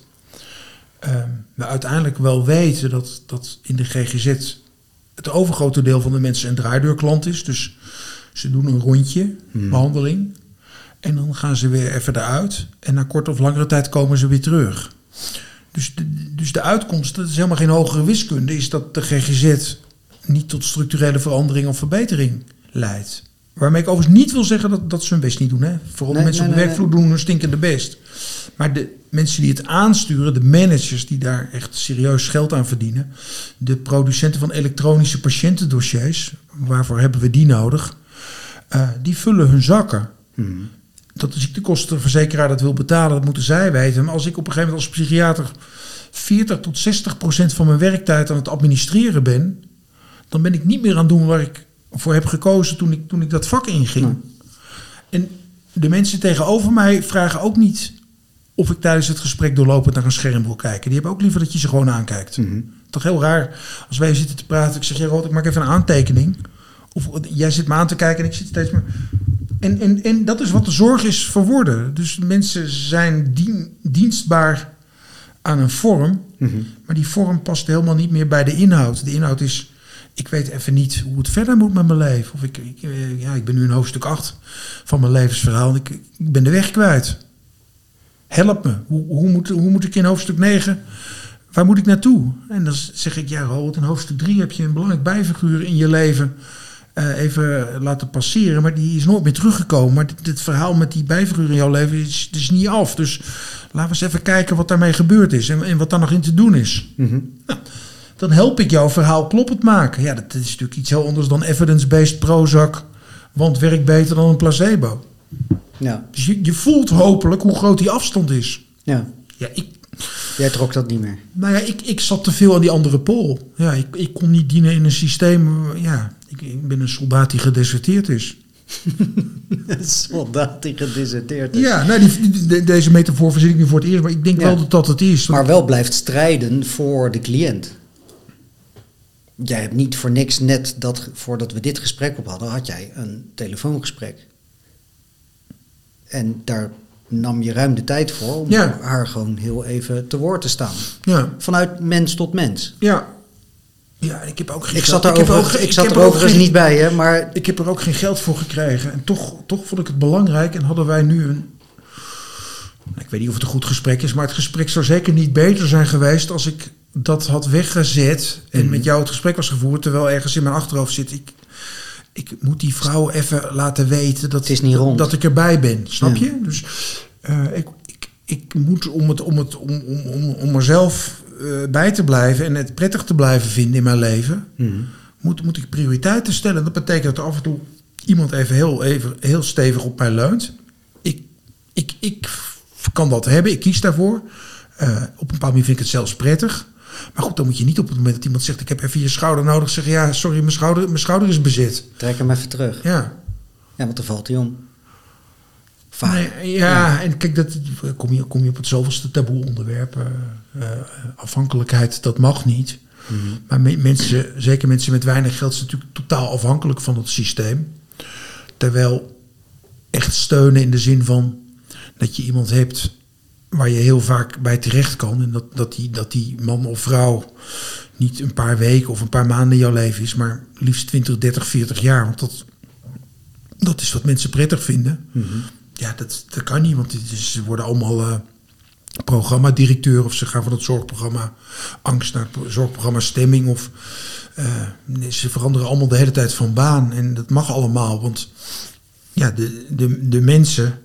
ehm, we uiteindelijk wel weten dat, dat in de GGZ het overgrote deel van de mensen een draaideurklant is. Dus ze doen een rondje, Hmm. behandeling. En dan gaan ze weer even eruit. En na korte of langere tijd komen ze weer terug. Dus de, dus de uitkomst, dat is helemaal geen hogere wiskunde, is dat de GGZ niet tot structurele verandering of verbetering leidt. Waarmee ik overigens niet wil zeggen dat, dat ze hun best niet doen. Hè? Vooral de Nee, mensen nee, op de nee, werkvloer doen hun stinkende best. Maar de mensen die het aansturen, de managers die daar echt serieus geld aan verdienen, de producenten van elektronische patiëntendossiers, waarvoor hebben we die nodig, eh, die vullen hun zakken. Mhm. Dat de ziektekostenverzekeraar dat wil betalen, dat moeten zij weten. Maar als ik op een gegeven moment als psychiater 40 tot 60 procent van mijn werktijd aan het administreren ben, dan ben ik niet meer aan het doen waar ik voor heb gekozen toen ik, toen ik dat vak inging. Nee. En de mensen tegenover mij vragen ook niet of ik tijdens het gesprek doorlopend naar een scherm wil kijken. Die hebben ook liever dat je ze gewoon aankijkt. Mhm. Toch heel raar als wij zitten te praten. Ik zeg, ja, ik maak even een aantekening. Of jij zit me aan te kijken en ik zit steeds maar. En, en, en dat is wat de zorg is verworden. Dus mensen zijn dien- dienstbaar aan een vorm. Mhm. Maar die vorm past helemaal niet meer bij de inhoud. De inhoud is, ik weet even niet hoe het verder moet met mijn leven. Of ik, ik, eh, ja, ik ben nu in hoofdstuk 8 van mijn levensverhaal. En ik, ik ben de weg kwijt. Help me. Hoe, hoe, moet, hoe moet ik in hoofdstuk 9, waar moet ik naartoe? En dan zeg ik, ja Robert, in hoofdstuk 3 heb je een belangrijk bijfiguur in je leven eh, even laten passeren. Maar die is nooit meer teruggekomen. Maar dit, dit verhaal met die bijfiguur in jouw leven is, is niet af. Dus laten we eens even kijken wat daarmee gebeurd is. En, en wat daar nog in te doen is. Mhm. Dan help ik jouw verhaal kloppend maken. Ja, dat is natuurlijk iets heel anders dan evidence-based Prozac. Want werkt beter dan een placebo. Ja, Dus je, je voelt hopelijk hoe groot die afstand is. ja. Ja, ik, Jij trok dat niet meer. nou ja, ik, ik zat te veel aan die andere pool. Ja, ik, ik kon niet dienen in een systeem. Ja, ik, ben een soldaat die gedeserteerd is. Een soldaat die gedeserteerd is. Ja, nou, die, die- de- deze metafoor verzin ik nu voor het eerst. Maar ik denk Ja. wel dat dat het is. Maar wel blijft strijden voor de cliënt. Jij hebt niet voor niks net dat voordat we dit gesprek op hadden, had jij een telefoongesprek. En daar nam je ruim de tijd voor om Ja. haar gewoon heel even te woord te staan. Ja, Vanuit mens tot mens. ja. Ja, ik heb ook geen Ik geld- zat er, overigens, ook- ik zat er ook overigens geen- niet bij, hè, maar Ik heb er ook geen geld voor gekregen. En toch, toch vond ik het belangrijk. En hadden wij nu een. Ik weet niet of het een goed gesprek is, maar het gesprek zou zeker niet beter zijn geweest als ik dat had weggezet. En Mhm. met jou het gesprek was gevoerd. Terwijl ergens in mijn achterhoofd zit. Ik, ik moet die vrouw even laten weten dat, Het is niet rond. dat ik erbij ben. Snap Ja. je? Dus eh, ik, ik, ik moet om, het, om, het, om, om, om, om mezelf eh, bij te blijven en het prettig te blijven vinden in mijn leven Mhm. moet, moet ik prioriteiten stellen. Dat betekent dat er af en toe iemand even heel, even, heel stevig op mij leunt. Ik, ik, ik kan dat hebben, ik kies daarvoor. Eh, op een bepaald moment vind ik het zelfs prettig. Maar goed, dan moet je niet op het moment dat iemand zegt... ik heb even je schouder nodig, zeggen... ja, sorry, mijn schouder, mijn schouder is bezet. trek hem even terug. Ja, Ja, want dan valt hij om. Vaak. Nee, ja, en kijk, dat, kom, je, kom je op het zoveelste taboe onderwerp. eh, eh, afhankelijkheid, dat mag niet. Mhm. Maar me- mensen, zeker mensen met weinig geld, zijn natuurlijk totaal afhankelijk van het systeem. Terwijl echt steunen in de zin van dat je iemand hebt waar je heel vaak bij terecht kan. En dat, dat, die, dat die man of vrouw niet een paar weken of een paar maanden in jouw leven is, maar liefst 20, 30, 40 jaar. Want dat, dat is wat mensen prettig vinden. Mhm. Ja, dat, dat kan niet, want ze worden allemaal eh programmadirecteur of ze gaan van het zorgprogramma angst naar het zorgprogramma stemming of eh, ze veranderen allemaal de hele tijd van baan en dat mag allemaal, want ja, de, de, de mensen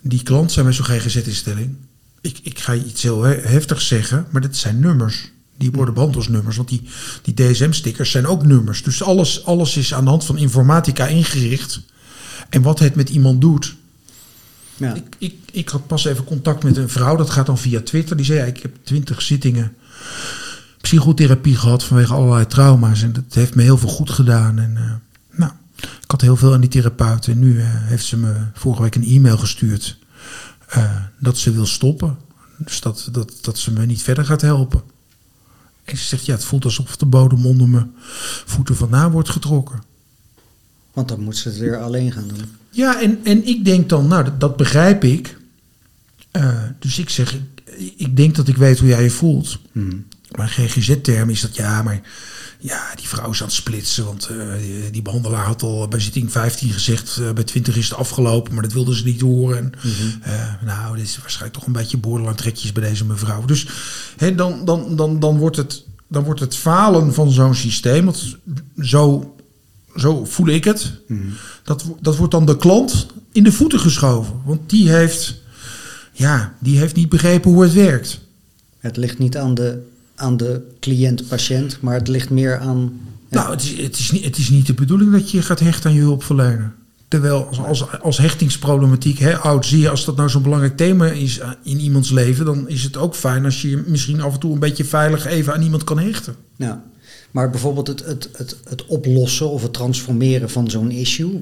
die klant zijn bij zo'n GGZ-instelling, ik, ik ga iets heel he- heftigs zeggen, maar dat zijn nummers. Die worden behandeld als nummers, want die, die DSM-stickers zijn ook nummers. Dus alles, alles is aan de hand van informatica ingericht. En wat het met iemand doet, Ja. ik, ik, ik had pas even contact met een vrouw, dat gaat dan via Twitter. Die zei, ik heb twintig zittingen psychotherapie gehad vanwege allerlei trauma's. En dat heeft me heel veel goed gedaan. En eh, nou, ik had heel veel aan die therapeut. En nu eh, heeft ze me vorige week een e-mail gestuurd eh, dat ze wil stoppen. Dus dat, dat, dat ze me niet verder gaat helpen. En ze zegt, ja, het voelt alsof de bodem onder mijn voeten vandaan wordt getrokken. Want dan moet ze het weer alleen gaan doen. Ja, en, en ik denk dan, nou, dat, dat begrijp ik. Eh, dus ik zeg, ik, ik denk dat ik weet hoe jij je voelt. Mhm. Maar GGZ-term is dat, ja, maar ja, die vrouw is aan het splitsen. Want eh, die, die behandelaar had al bij zitting 15 gezegd, eh, bij 20 is het afgelopen, maar dat wilden ze niet horen. En, eh, nou, dit is waarschijnlijk toch een beetje borderline trekjes bij deze mevrouw. Dus hè, dan, dan, dan, dan, wordt het, dan wordt het falen van zo'n systeem, want zo, zo voel ik het, dat, dat wordt dan de klant in de voeten geschoven. Want die heeft, ja, die heeft niet begrepen hoe het werkt. Het ligt niet aan de, aan de cliënt-patiënt, maar het ligt meer aan... ja. Nou, het is, het, is niet, het is niet de bedoeling dat je gaat hechten aan je hulpverlener. Terwijl als, als, als hechtingsproblematiek, hè, oud zie je, als dat nou zo'n belangrijk thema is eh, in iemands leven, dan is het ook fijn als je je misschien af en toe een beetje veilig even aan iemand kan hechten. Ja. Maar bijvoorbeeld het, het, het, het oplossen of het transformeren van zo'n issue,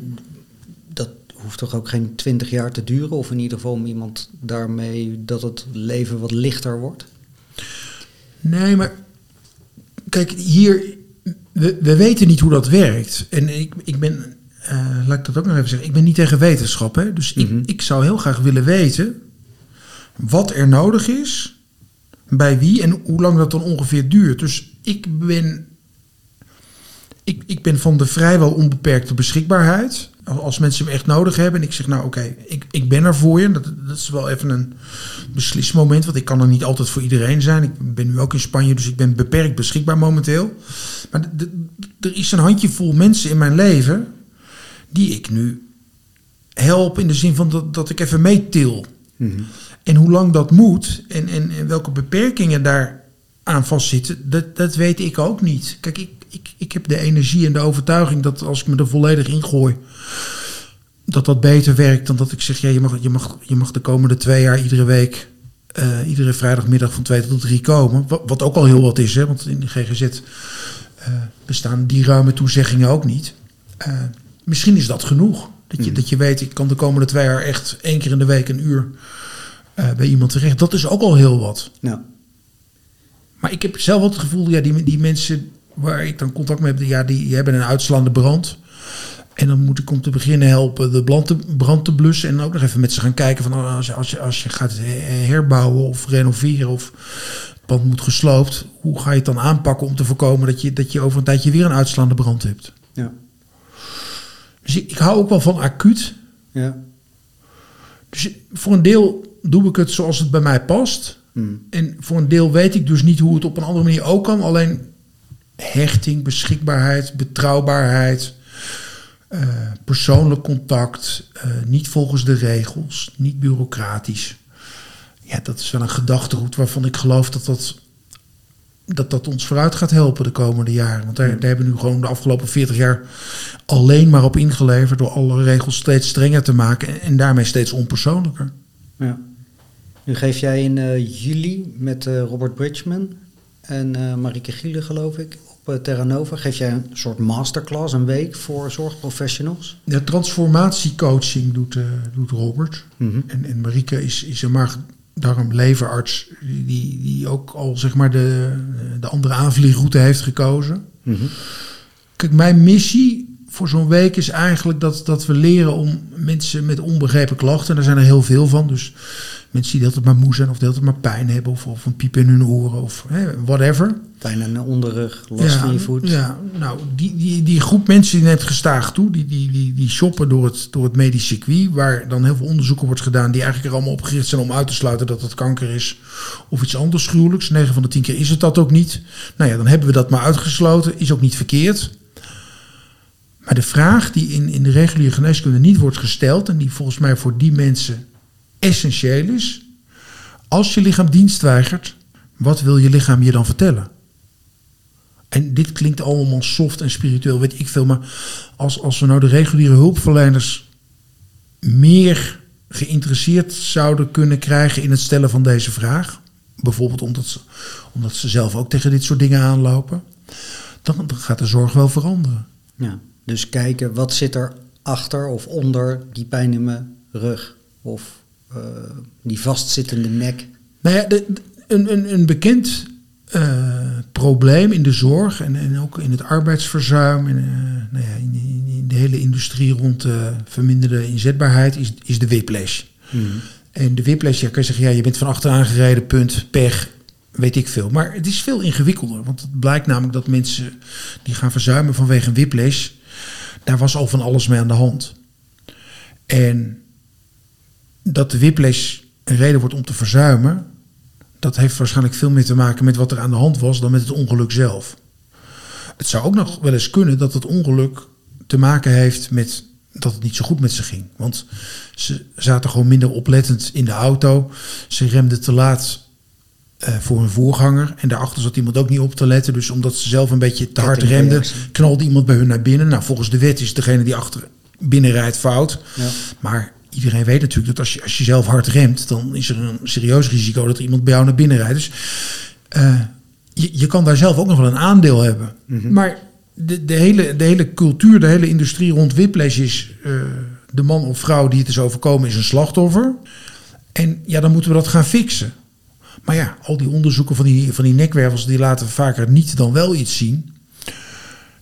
dat hoeft toch ook geen twintig jaar te duren? Of in ieder geval om iemand daarmee dat het leven wat lichter wordt? Nee, maar kijk, hier, we, we weten niet hoe dat werkt. En ik, ik ben, eh, laat ik dat ook nog even zeggen, ik ben niet tegen wetenschap. Hè? Dus Mhm. ik, ik zou heel graag willen weten wat er nodig is, bij wie en hoe lang dat dan ongeveer duurt. Dus ik ben, ik, ik ben van de vrijwel onbeperkte beschikbaarheid. Als mensen hem echt nodig hebben en ik zeg, nou oké, ik, ik ben er voor je. Dat, dat is wel even een beslismoment, want ik kan er niet altijd voor iedereen zijn. Ik ben nu ook in Spanje, dus ik ben beperkt beschikbaar momenteel. Maar er is een handjevol mensen in mijn leven die ik nu help in de zin van dat, dat ik even meetil. En hoe lang dat moet en, en, en welke beperkingen daar aan vastzitten, dat, dat weet ik ook niet. Kijk, ik, ik, ik heb de energie en de overtuiging dat als ik me er volledig in gooi, dat dat beter werkt dan dat ik zeg, ja, je mag, je mag, je mag de komende twee jaar iedere week, eh, iedere vrijdagmiddag van twee tot drie komen. Wat, wat ook al heel wat is, hè, want in de GGZ eh, bestaan die ruime toezeggingen ook niet. Eh, misschien is dat genoeg. Dat je, dat je weet, ik kan de komende twee jaar echt één keer in de week een uur bij iemand terecht. Dat is ook al heel wat. Ja. Maar ik heb zelf wel het gevoel, ja, die, die mensen waar ik dan contact mee heb, ja, die, hebben een uitslaande brand. En dan moet ik om te beginnen helpen de brand te, brand te blussen. En ook nog even met ze gaan kijken van oh, als, je- als, je, als je gaat he- herbouwen of renoveren of het pand moet gesloopt. Hoe ga je het dan aanpakken om te voorkomen dat je, dat je over een tijdje weer een uitslaande brand hebt. Ja. Dus ik, ik hou ook wel van acuut. Ja. Dus voor een deel doe ik het zoals het bij mij past. Hmm. En voor een deel weet ik dus niet hoe het op een andere manier ook kan. Alleen hechting, beschikbaarheid, betrouwbaarheid, eh, persoonlijk contact, eh, niet volgens de regels, niet bureaucratisch. Ja, dat is wel een gedachtegoed waarvan ik geloof dat dat, dat, dat ons vooruit gaat helpen de komende jaren. Want daar, daar hebben we nu gewoon de afgelopen 40 jaar alleen maar op ingeleverd door alle regels steeds strenger te maken en, en daarmee steeds onpersoonlijker. Ja. Nu geef jij in eh, juli met Robert Bridgman en Marieke Gielen, geloof ik, op uh, Terra Nova. Geef jij een soort masterclass, een week voor zorgprofessionals? Ja, transformatiecoaching doet, eh, doet Robert. Mhm. En, en Marieke is, is een maag-darm-leverarts die, die ook al zeg maar de, de andere aanvliegroute heeft gekozen. Mhm. Kijk, mijn missie voor zo'n week is eigenlijk dat, dat we leren om mensen met onbegrepen klachten, en daar zijn er heel veel van, dus mensen die de hele tijd maar moe zijn of de hele tijd maar pijn hebben of, of een piep in hun oren of hè, whatever. Aan de onderrug, last van je voet. Ja, nou, die, die, die groep mensen die neemt gestaag toe. Die, die, die, die shoppen door het, door het medisch circuit. Waar dan heel veel onderzoeken wordt gedaan. Die eigenlijk er allemaal op gericht zijn om uit te sluiten dat het kanker is. Of iets anders gruwelijks. 9 van de 10 keer is het dat ook niet. Nou ja, dan hebben we dat maar uitgesloten. Is ook niet verkeerd. Maar de vraag die in, in de reguliere geneeskunde niet wordt gesteld. En die volgens mij voor die mensen essentieel is. Als je lichaam dienst weigert. Wat wil je lichaam je dan vertellen? En dit klinkt allemaal soft en spiritueel, weet ik veel. Maar als, als we nou de reguliere hulpverleners meer geïnteresseerd zouden kunnen krijgen in het stellen van deze vraag. Bijvoorbeeld omdat ze, omdat ze zelf ook tegen dit soort dingen aanlopen. Dan, dan gaat de zorg wel veranderen. Ja. Dus kijken wat zit er achter of onder die pijn in mijn rug. Of uh, die vastzittende nek. Nou ja, de, de, een, een, een bekend probleem in de zorg en, en ook in het arbeidsverzuim en uh, nou ja, in, in, in, de hele industrie rond uh, verminderde inzetbaarheid is, is de whiplash. Mm. En de whiplash, ja, kan je zeggen, ja, je bent van achteraan gereden, punt, pech, weet ik veel. Maar het is veel ingewikkelder, want het blijkt namelijk dat mensen die gaan verzuimen vanwege een whiplash, daar was al van alles mee aan de hand. En dat de whiplash een reden wordt om te verzuimen, dat heeft waarschijnlijk veel meer te maken met wat er aan de hand was dan met het ongeluk zelf. Het zou ook nog wel eens kunnen dat het ongeluk te maken heeft met dat het niet zo goed met ze ging. Want ze zaten gewoon minder oplettend in de auto. Ze remden te laat uh, voor hun voorganger. En daarachter zat iemand ook niet op te letten. Dus omdat ze zelf een beetje te hard remden, knalde iemand bij hun naar binnen. Nou, volgens de wet is degene die achter binnen rijdt fout. Ja. Maar iedereen weet natuurlijk dat als je, als je zelf hard remt, dan is er een serieus risico dat er iemand bij jou naar binnen rijdt. Dus uh, je, je kan daar zelf ook nog wel een aandeel hebben. Maar de, de, hele, de hele cultuur, de hele industrie rond whiplash is... eh, de man of vrouw die het is overkomen is een slachtoffer. En ja, dan moeten we dat gaan fixen. Maar ja, al die onderzoeken van die, van die nekwervels... die laten vaker niet dan wel iets zien.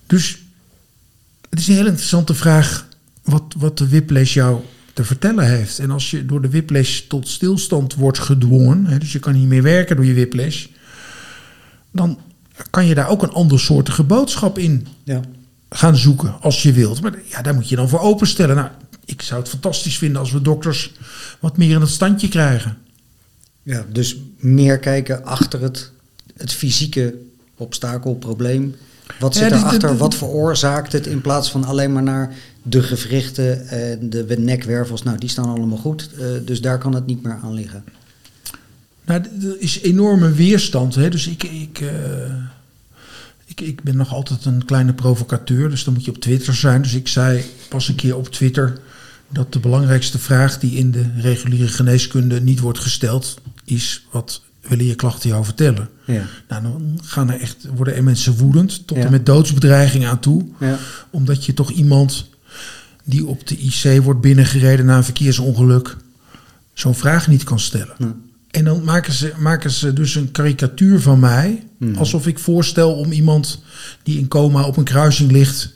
Dus het is een heel interessante vraag... wat, wat de whiplash jou te vertellen heeft. En als je door de whiplash tot stilstand wordt gedwongen... Hè, dus je kan niet meer werken door je whiplash... dan kan je daar ook een andersoortige boodschap in Ja. gaan zoeken als je wilt. Maar ja, daar moet je dan voor openstellen. Nou, ik zou het fantastisch vinden als we dokters wat meer in het standje krijgen. ja, dus meer kijken achter het, het fysieke obstakel, probleem. Wat zit Ja, die- erachter? die- Wat veroorzaakt het? In plaats van alleen maar naar de gewrichten en de nekwervels. Nou, die staan allemaal goed. eh, dus daar kan het niet meer aan liggen. Nou, er is enorme weerstand. Hè? Dus ik, ik, eh, ik, ik ben nog altijd een kleine provocateur. Dus dan moet je op Twitter zijn. Dus ik zei pas een keer op Twitter dat de belangrijkste vraag die in de reguliere geneeskunde niet wordt gesteld, is wat willen je klachten jou vertellen? Ja. Nou, dan gaan er echt, worden er mensen woedend tot Ja. en met doodsbedreiging aan toe. Ja. Omdat je toch iemand die op de IC wordt binnengereden na een verkeersongeluk zo'n vraag niet kan stellen. Ja. En dan maken ze, maken ze dus een karikatuur van mij. Mhm. Alsof ik voorstel om iemand die in coma op een kruising ligt.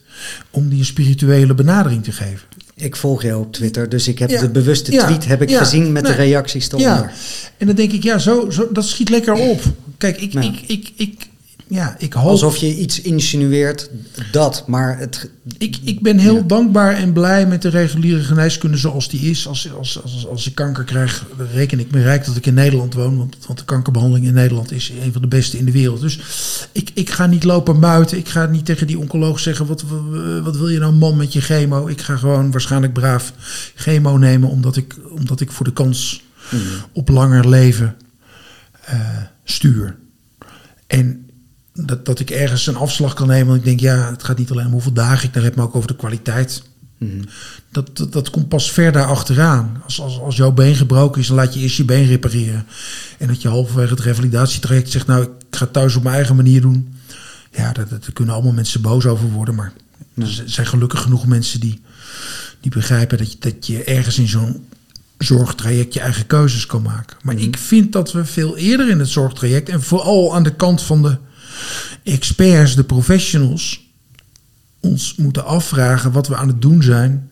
om die een spirituele benadering te geven. Ik volg jou op Twitter, dus ik heb Ja. de bewuste tweet heb ik gezien met Nee. de reacties eronder. Ja, en dan denk ik, ja, zo, zo, dat schiet lekker op. Kijk, ik, ik, ik, ik, ja, ik hoop. Alsof je iets insinueert dat, maar het... Ik, ik ben heel Ja. dankbaar en blij met de reguliere geneeskunde zoals die is. Als, als, als, als ik kanker krijg, reken ik me rijk dat ik in Nederland woon. Want, want de kankerbehandeling in Nederland is een van de beste in de wereld. Dus ik, ik ga niet lopen muiten. Ik ga niet tegen die oncoloog zeggen, wat, wat wil je nou man met je chemo? Ik ga gewoon waarschijnlijk braaf chemo nemen. Omdat ik, omdat ik voor de kans op langer leven eh, stuur. En dat, dat ik ergens een afslag kan nemen. Want ik denk, ja, het gaat niet alleen om hoeveel dagen ik daar heb, maar ook over de kwaliteit. Mhm. Dat, dat, dat komt pas ver daar achteraan. Als, als, als jouw been gebroken is, dan laat je eerst je been repareren. En dat je halverwege het revalidatietraject zegt, nou, ik ga thuis op mijn eigen manier doen. Ja, daar, daar kunnen allemaal mensen boos over worden. Maar er zijn gelukkig genoeg mensen die, die begrijpen dat je, dat je ergens in zo'n zorgtraject je eigen keuzes kan maken. Maar ik vind dat we veel eerder in het zorgtraject, en vooral aan de kant van de experts, de professionals, ons moeten afvragen wat we aan het doen zijn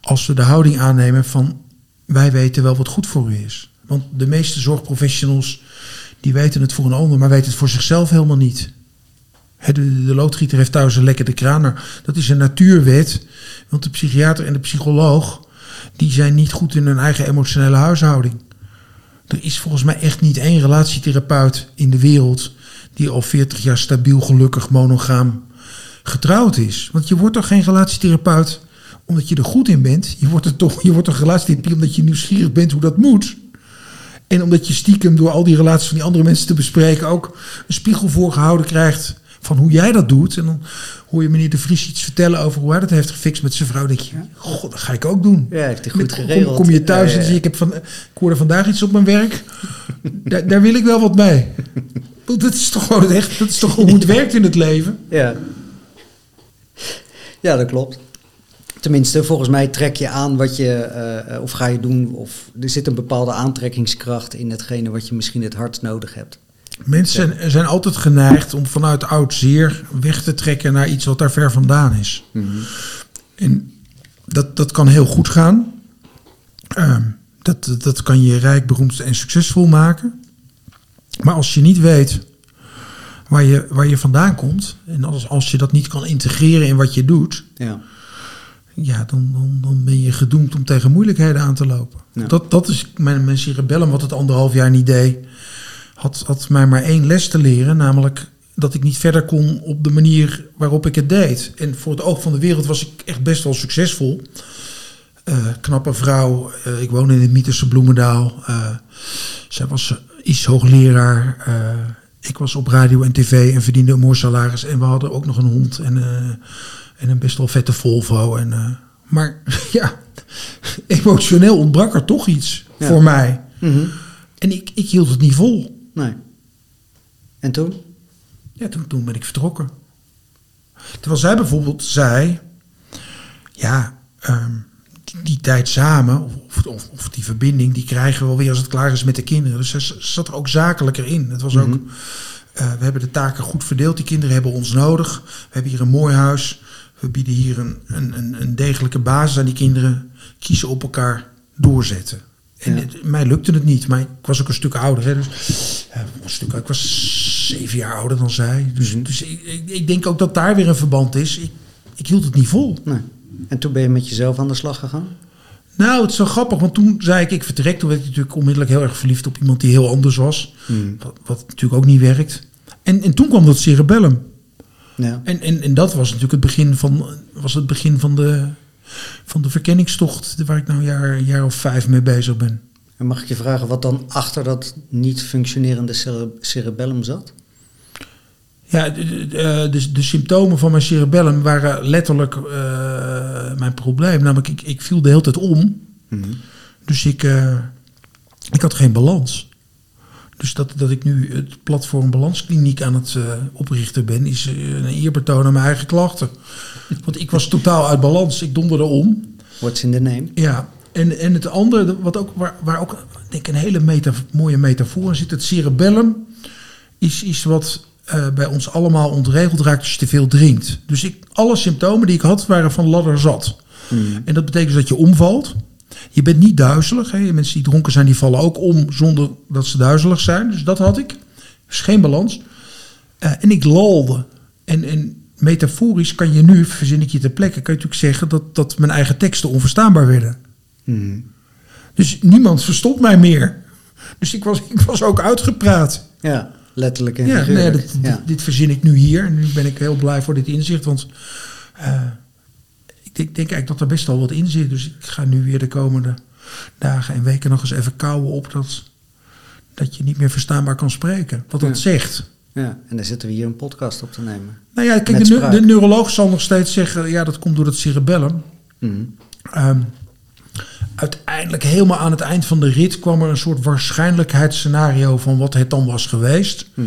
als we de houding aannemen van wij weten wel wat goed voor u is. Want de meeste zorgprofessionals die weten het voor een ander, maar weten het voor zichzelf helemaal niet. De, de loodgieter heeft thuis een lekkere kraan. Nou, Dat is een natuurwet. Want de psychiater en de psycholoog die zijn niet goed in hun eigen emotionele huishouding. Er is volgens mij echt niet één relatietherapeut in de wereld die al 40 jaar stabiel, gelukkig, monogaam getrouwd is. Want je wordt toch geen relatietherapeut omdat je er goed in bent. Je wordt er toch, je wordt toch relatietherapeut omdat je nieuwsgierig bent hoe dat moet. En omdat je stiekem door al die relaties van die andere mensen te bespreken ook een spiegel voorgehouden krijgt van hoe jij dat doet. En dan hoor je meneer De Vries iets vertellen over hoe hij dat heeft gefixt met zijn vrouw. Dan denk je, god, dat ga ik ook doen. Ja, heeft hij goed Met- geregeld. Kom, kom je thuis Ja, en zie ik, heb van, ik hoorde vandaag iets op mijn werk. daar, daar wil ik wel wat mee. Dat is toch gewoon het echt, dat is toch hoe het werkt in het leven. Ja. ja, dat klopt. Tenminste, volgens mij trek je aan wat je, eh, of ga je doen, of er zit een bepaalde aantrekkingskracht in hetgene wat je misschien het hardst nodig hebt. Mensen zijn, zijn altijd geneigd om vanuit oud zeer weg te trekken naar iets wat daar ver vandaan is. En dat, dat kan heel goed gaan. Ehm, dat, dat kan je rijk, beroemd en succesvol maken. Maar als je niet weet waar je, waar je vandaan komt, en als, als je dat niet kan integreren in wat je doet, Ja. ja, dan, dan, dan ben je gedoemd om tegen moeilijkheden aan te lopen. Ja. Dat, dat is mijn, mijn cerebellum, wat het anderhalf jaar niet deed, had, had mij maar één les te leren, namelijk dat ik niet verder kon op de manier waarop ik het deed. En voor het oog van de wereld was ik echt best wel succesvol. Eh, knappe vrouw, eh, ik woon in het Mythische Bloemendaal. Eh, zij was iets hoogleraar. eh, ik was op radio en tv en verdiende een mooi salaris. En we hadden ook nog een hond en, eh, en een best wel vette Volvo. En, eh, maar ja, emotioneel ontbrak er toch iets Ja. voor mij. Mhm. En ik, ik hield het niet vol. Nee. En toen? Ja, toen, toen ben ik vertrokken. Terwijl zij bijvoorbeeld zei, ja, ehm, die, tijd samen, of, of, of die verbinding, die krijgen we wel weer als het klaar is met de kinderen. Dus ze zat er ook zakelijker in. Het was ook, Mhm. eh, we hebben de taken goed verdeeld. Die kinderen hebben ons nodig. We hebben hier een mooi huis. We bieden hier een, een, een, een degelijke basis aan die kinderen. Kiezen op elkaar doorzetten. En Ja. het- mij lukte het niet, maar ik was ook een stuk ouder. Hè, dus, een stuk, ik was zeven jaar ouder dan zij. Dus, Mhm. dus ik, ik, ik denk ook dat daar weer een verband is. Ik, ik hield het niet vol. Nee. En toen ben je met jezelf aan de slag gegaan? Nou, het is zo grappig, want toen zei ik, ik vertrek. Toen werd ik natuurlijk onmiddellijk heel erg verliefd op iemand die heel anders was. Hmm. Wat, wat natuurlijk ook niet werkt. En, en toen kwam dat cerebellum. Ja. En, en, en dat was natuurlijk het begin van, was het begin van, de, van de verkenningstocht... waar ik nou een jaar, jaar of vijf mee bezig ben. En mag ik je vragen wat dan achter dat niet functionerende cere- cerebellum zat? Ja, de, de, de, de symptomen van mijn cerebellum waren letterlijk eh, mijn probleem. Namelijk, ik, ik viel de hele tijd om. Mhm. Dus ik, eh, ik had geen balans. Dus dat, dat ik nu het platform Balanskliniek aan het eh, oprichten ben, is eh, een eerbetoon aan mijn eigen klachten. Want ik was totaal uit balans. Ik donderde om. What's in the name? Ja, en, en het andere, wat ook, waar, waar ook denk ik, een hele meta, mooie metafoor in zit, het cerebellum is iets wat eh, bij ons allemaal ontregeld raakt als je te veel drinkt. Dus ik, alle symptomen die ik had waren van ladder zat. Mhm. En dat betekent dat je omvalt. Je bent niet duizelig. Hè. Mensen die dronken zijn, die vallen ook om zonder dat ze duizelig zijn. Dus dat had ik. Dus geen balans. Eh, en ik lalde. En, en metaforisch kan je nu, verzin ik je ter plekke, kan je natuurlijk zeggen dat, dat mijn eigen teksten onverstaanbaar werden. Mhm. Dus niemand verstond mij meer. Dus ik was, ik was ook uitgepraat. Ja, letterlijk en Ja, nee, dit, ja. dit, verzin ik nu hier. En nu ben ik heel blij voor dit inzicht. Want eh, ik denk, denk eigenlijk dat er best wel wat in zit. Dus ik ga nu weer de komende dagen en weken nog eens even kouwen op dat, dat je niet meer verstaanbaar kan spreken. Wat dat Ja. zegt. ja, en dan zitten we hier een podcast op te nemen. Nou ja, kijk, de, neuroloog zal nog steeds zeggen, ja, dat komt door het cerebellum. Ehm, uiteindelijk, helemaal aan het eind van de rit, kwam er een soort waarschijnlijkheidsscenario van wat het dan was geweest. Mhm.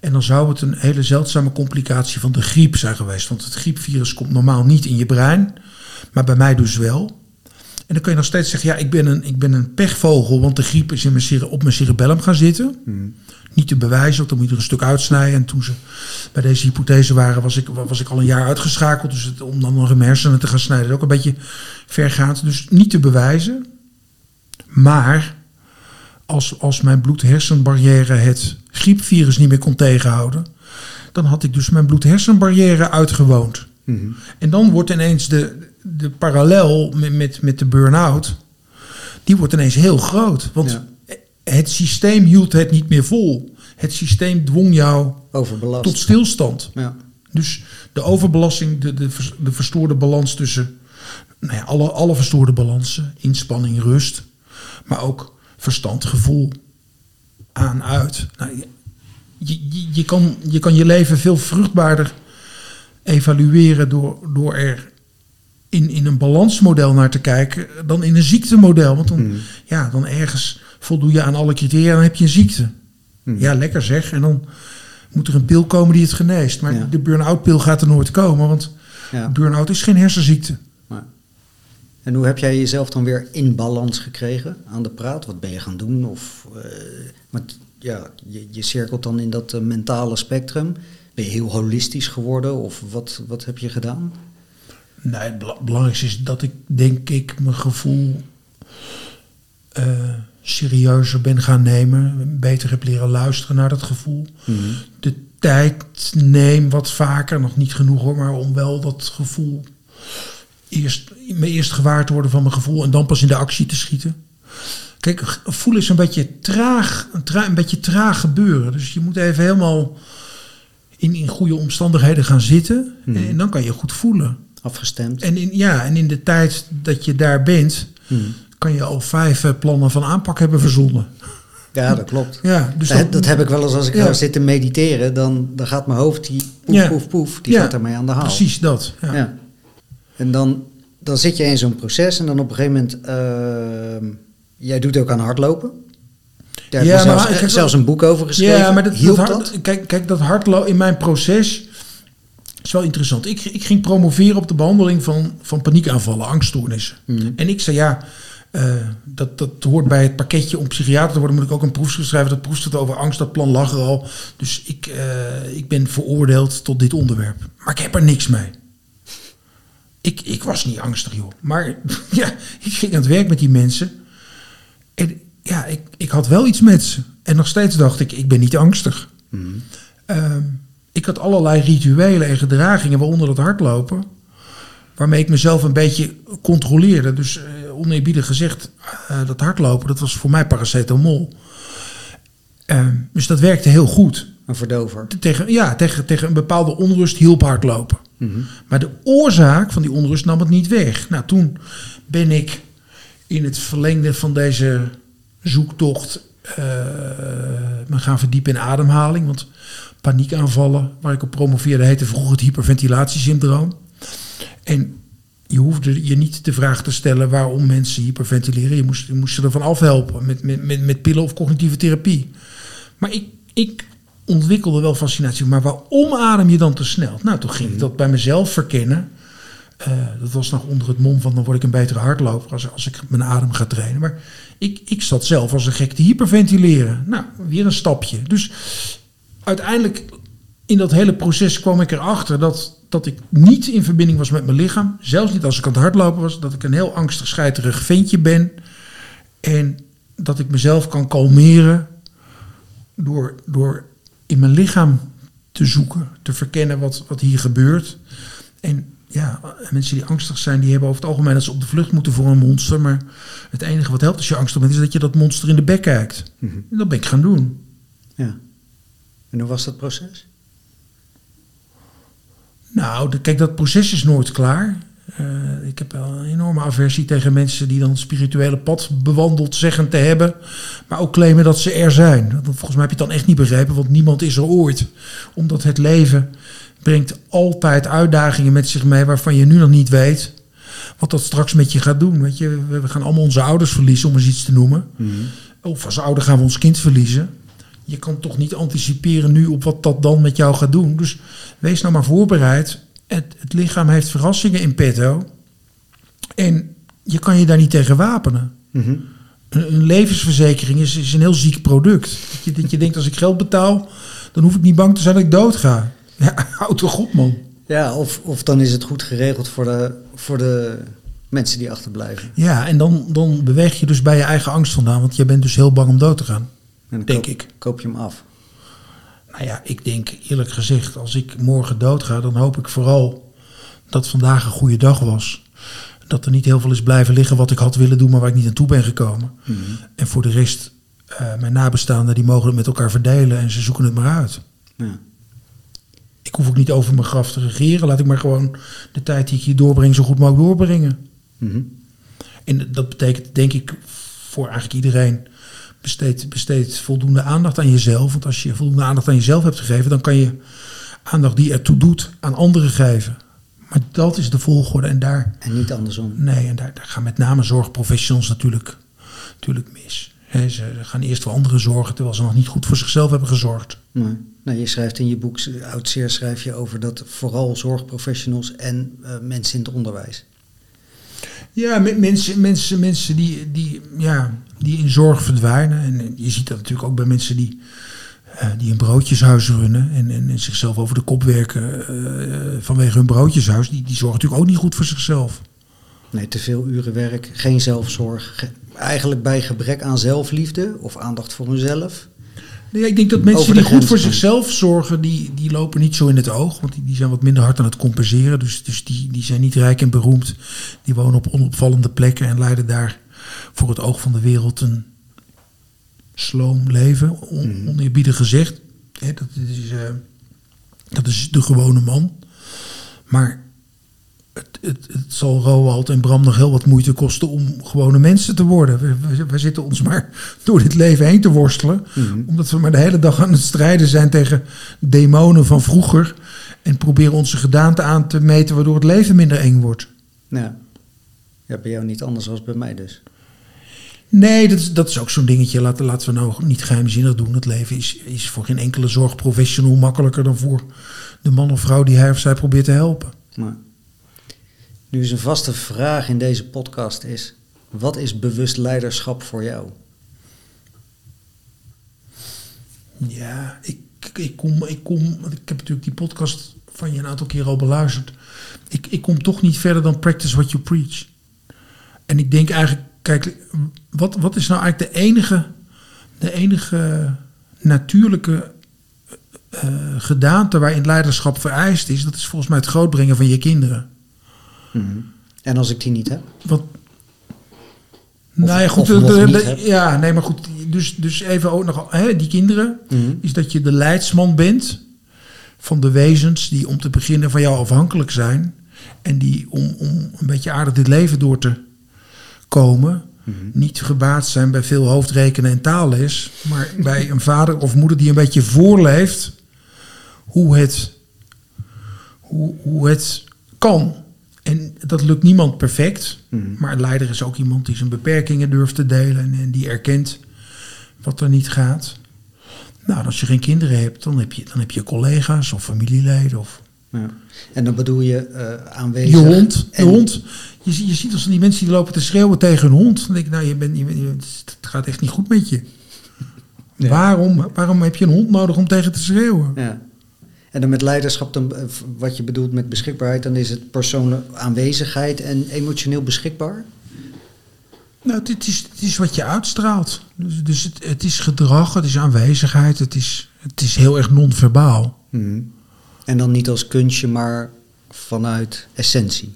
En dan zou het een hele zeldzame complicatie van de griep zijn geweest. Want het griepvirus komt normaal niet in je brein, maar bij mij dus wel. En dan kun je nog steeds zeggen, ja, ik ben een, ik ben een pechvogel, want de griep is in mijn op mijn cerebellum gaan zitten. Mhm. Niet te bewijzen, want dan moet je er een stuk uitsnijden. En toen ze bij deze hypothese waren, was ik, was ik al een jaar uitgeschakeld. Dus het, om dan nog mijn hersenen te gaan snijden, is ook een beetje vergaand. Dus niet te bewijzen. Maar als, als mijn bloed-hersenbarrière het griepvirus niet meer kon tegenhouden, dan had ik dus mijn bloed-hersenbarrière uitgewoond. Mhm. En dan wordt ineens de, de parallel met, met, met de burn-out, die wordt ineens heel groot. Want Ja. Het systeem hield het niet meer vol. Het systeem dwong jou Overbelast. tot stilstand. Ja. Dus de overbelasting, de, de, de verstoorde balans tussen nou ja, alle, alle verstoorde balansen, inspanning, rust, maar ook verstand, gevoel, aan, uit. Nou, je, je, je, kan, je kan je leven veel vruchtbaarder evalueren door, door er in, in een balansmodel naar te kijken dan in een ziektemodel. Want dan, Mhm. ja, dan ergens voldoe je aan alle criteria, dan heb je een ziekte. Mhm. Ja, lekker zeg. En dan moet er een pil komen die het geneest. Maar Ja. de burn-out pil gaat er nooit komen, want Ja. burn-out is geen hersenziekte. Maar- En hoe heb jij jezelf dan weer in balans gekregen aan de praat? Wat ben je gaan doen? Of, eh, want ja, je, je cirkelt dan in dat eh, mentale spectrum. Ben je heel holistisch geworden? Of wat, wat heb je gedaan? Nee, het bela- belangrijkste is dat ik, denk ik, mijn gevoel eh, serieuzer ben gaan nemen. Beter heb leren luisteren naar dat gevoel. De tijd neem wat vaker, nog niet genoeg hoor, maar om wel dat gevoel eerst, me eerst gewaar te worden van mijn gevoel en dan pas in de actie te schieten. Kijk, voelen is een beetje traag, een, tra- een beetje traag gebeuren. Dus je moet even helemaal in, in goede omstandigheden gaan zitten Mhm. en dan kan je goed voelen. Afgestemd? En in, ja, en in de tijd dat je daar bent, Mhm. Kan je al vijf eh, plannen van aanpak hebben verzonnen. Ja, dat klopt. Ja, dus dat, dat heb ik wel eens als ik Ja. ga zitten mediteren. Dan, dan gaat mijn hoofd, die poef, Ja. poef, poef, die Ja, gaat ermee aan de haal. Precies dat. Ja. Ja. En dan, dan zit je in zo'n proces en dan op een gegeven moment... ehm, jij doet ook aan hardlopen. Daar heb Ja, je zelfs, maar- kijk, zelfs een boek over geschreven. Ja, maar dat, Hielp dat, dat? hard- Kijk, kijk, dat hardlopen in mijn proces is wel interessant. Ik, ik ging promoveren op de behandeling van, van paniekaanvallen, angststoornissen. Mhm. En ik zei ja, eh, dat, dat hoort bij het pakketje om psychiater te worden. Moet ik ook een proefschrift schrijven. Dat proefschrift over angst, dat plan lag er al. Dus ik, eh, ik ben veroordeeld tot dit onderwerp. Maar ik heb er niks mee. Ik, ik was niet angstig, joh. Maar ja, ik ging aan het werk met die mensen. En ja, ik, ik had wel iets met ze. En nog steeds dacht ik, ik ben niet angstig. Mhm. Ehm, ik had allerlei rituelen en gedragingen, waaronder dat hardlopen. Waarmee ik mezelf een beetje controleerde. Dus eh oneerbiedig gezegd, eh, dat hardlopen, dat was voor mij paracetamol. Ehm, dus dat werkte heel goed. Een verdover. Tegen, ja, tegen, tegen een bepaalde onrust hielp hardlopen. Mhm. Maar de oorzaak van die onrust nam het niet weg. Nou, toen ben ik in het verlengde van deze zoektocht eh, me gaan verdiepen in ademhaling. Want paniekaanvallen, waar ik op promoveerde, heette vroeger het hyperventilatiesyndroom. En je hoefde je niet de vraag te stellen waarom mensen hyperventileren. Je moest, je moest ze ervan afhelpen met, met, met, met pillen of cognitieve therapie. Maar ik, ik ontwikkelde wel fascinatie. Maar waarom adem je dan te snel? Nou, toen ging ik dat bij mezelf verkennen. Eh, dat was nog onder het mom van dan word ik een betere hardloper als, als ik mijn adem ga trainen. Maar ik, ik zat zelf als een gek te hyperventileren. Nou, weer een stapje. Dus uiteindelijk in dat hele proces kwam ik erachter dat, dat ik niet in verbinding was met mijn lichaam. Zelfs niet als ik aan het hardlopen was. Dat ik een heel angstig, scheiterig ventje ben. En dat ik mezelf kan kalmeren door, door in mijn lichaam te zoeken, te verkennen wat, wat hier gebeurt. En ja, mensen die angstig zijn, die hebben over het algemeen dat ze op de vlucht moeten voor een monster. Maar het enige wat helpt als je angstig bent, is dat je dat monster in de bek kijkt. Mhm. En dat ben ik gaan doen. Ja. En hoe was dat proces? Nou, de- kijk, dat proces is nooit klaar. Eh, ik heb wel een enorme aversie tegen mensen die dan het spirituele pad bewandeld zeggen te hebben, maar ook claimen dat ze er zijn. Volgens mij heb je het dan echt niet begrepen, want niemand is er ooit. Omdat het leven brengt altijd uitdagingen met zich mee waarvan je nu nog niet weet wat dat straks met je gaat doen. Weet je, we we gaan allemaal onze ouders verliezen, om eens iets te noemen. Of als ouder gaan we ons kind verliezen. Je kan toch niet anticiperen nu op wat dat dan met jou gaat doen. Dus wees nou maar voorbereid. Het, het lichaam heeft verrassingen in petto. En je kan je daar niet tegen wapenen. Mhm. Een, een levensverzekering is, is een heel ziek product. Dat je, dat je denkt, als ik geld betaal, dan hoef ik niet bang te zijn dat ik dood ga. Ja, houd toch op, man. Ja, of, of dan is het goed geregeld voor de, voor de mensen die achterblijven. Ja, en dan, dan beweeg je dus bij je eigen angst vandaan. Want je bent dus heel bang om dood te gaan. En dan Denk koop, ik. koop je hem af. Nou ja, ik denk eerlijk gezegd, als ik morgen doodga, dan hoop ik vooral dat vandaag een goede dag was. Dat er niet heel veel is blijven liggen wat ik had willen doen, maar waar ik niet aan toe ben gekomen. Mhm. En voor de rest, eh, mijn nabestaanden, die mogen het met elkaar verdelen en ze zoeken het maar uit. Ja. Ik hoef ook niet over mijn graf te regeren. Laat ik maar gewoon de tijd die ik hier doorbreng zo goed mogelijk doorbrengen. Mhm. En dat betekent denk ik voor eigenlijk iedereen besteed, besteed voldoende aandacht aan jezelf. Want als je voldoende aandacht aan jezelf hebt gegeven, dan kan je aandacht die ertoe doet aan anderen geven. Maar dat is de volgorde en daar, En niet andersom. nee, en daar, daar gaan met name zorgprofessionals natuurlijk, natuurlijk mis. Ze gaan eerst voor anderen zorgen terwijl ze nog niet goed voor zichzelf hebben gezorgd. Nee. Nou, je schrijft in je boek, oud zeer schrijf je over dat vooral zorgprofessionals en eh, mensen in het onderwijs. Ja, me- mensen, mensen, mensen die, die, ja, die in zorg verdwijnen. En je ziet dat natuurlijk ook bij mensen die, eh, die een broodjeshuis runnen en, en, en zichzelf over de kop werken eh, vanwege hun broodjeshuis. Die, die zorgen natuurlijk ook niet goed voor zichzelf. Nee, te veel uren werk, geen zelfzorg. ge- eigenlijk bij gebrek aan zelfliefde of aandacht voor hunzelf. Nee, ik denk dat mensen die goed voor zichzelf zorgen, die, die lopen niet zo in het oog. Want die, die zijn wat minder hard aan het compenseren. Dus, dus die, die zijn niet rijk en beroemd. Die wonen op onopvallende plekken en leiden daar voor het oog van de wereld een sloom leven. On, Mhm. Oneerbiedig gezegd. Hè, dat, is, eh, dat is de gewone man. Maar het, het, het zal Roald en Bram nog heel wat moeite kosten om gewone mensen te worden. We, we, we zitten ons maar door dit leven heen te worstelen. Mhm. Omdat we maar de hele dag aan het strijden zijn tegen demonen van vroeger. En proberen onze gedaante aan te meten waardoor het leven minder eng wordt. Ja. ja, bij jou niet anders dan bij mij dus. Nee, dat is, dat is ook zo'n dingetje. Laten, laten we nou niet geheimzinnig doen. Het leven is, is voor geen enkele zorgprofessional makkelijker dan voor de man of vrouw die hij of zij probeert te helpen. Maar nu is een vaste vraag in deze podcast is: wat is bewust leiderschap voor jou? Ja, ik, ik, kom, ik kom. Ik heb natuurlijk die podcast van je een aantal keer al beluisterd. Ik, ik kom toch niet verder dan practice what you preach. En ik denk eigenlijk, kijk, wat, wat is nou eigenlijk de enige, de enige natuurlijke uh, gedaante waarin leiderschap vereist is? Dat is volgens mij het grootbrengen van je kinderen. En als ik die niet heb? Wat, Of- nou ja, goed. de- ja, nee, maar goed. Dus, dus even ook nog, hè, die kinderen. Mhm. Is dat je de leidsman bent van de wezens die om te beginnen van jou afhankelijk zijn. En die om, om een beetje aardig dit leven door te komen. Mhm. Niet gebaat zijn bij veel hoofdrekenen en taalles. Maar bij een vader of moeder die een beetje voorleeft hoe het, hoe, hoe het kan. En dat lukt niemand perfect. Mhm. Maar een leider is ook iemand die zijn beperkingen durft te delen en, die erkent wat er niet gaat. Nou, als je geen kinderen hebt, dan heb je, dan heb je collega's of familieleden of Ja. En dan bedoel je eh, aanwezig. je hond. Je hond. Je, je ziet als die mensen die lopen te schreeuwen tegen hun hond. Dan denk ik, nou, je bent, je, bent- het gaat echt niet goed met je. Ja. Waarom, waarom heb je een hond nodig om tegen te schreeuwen? Ja. En dan met leiderschap, dan, eh, wat je bedoelt met beschikbaarheid, dan is het persoonlijke aanwezigheid en emotioneel beschikbaar. Nou, het is, het is wat je uitstraalt. Dus, dus het, het is gedrag, het is aanwezigheid, het is, het is heel erg non-verbaal. Mhm. En dan niet als kunstje, maar vanuit essentie.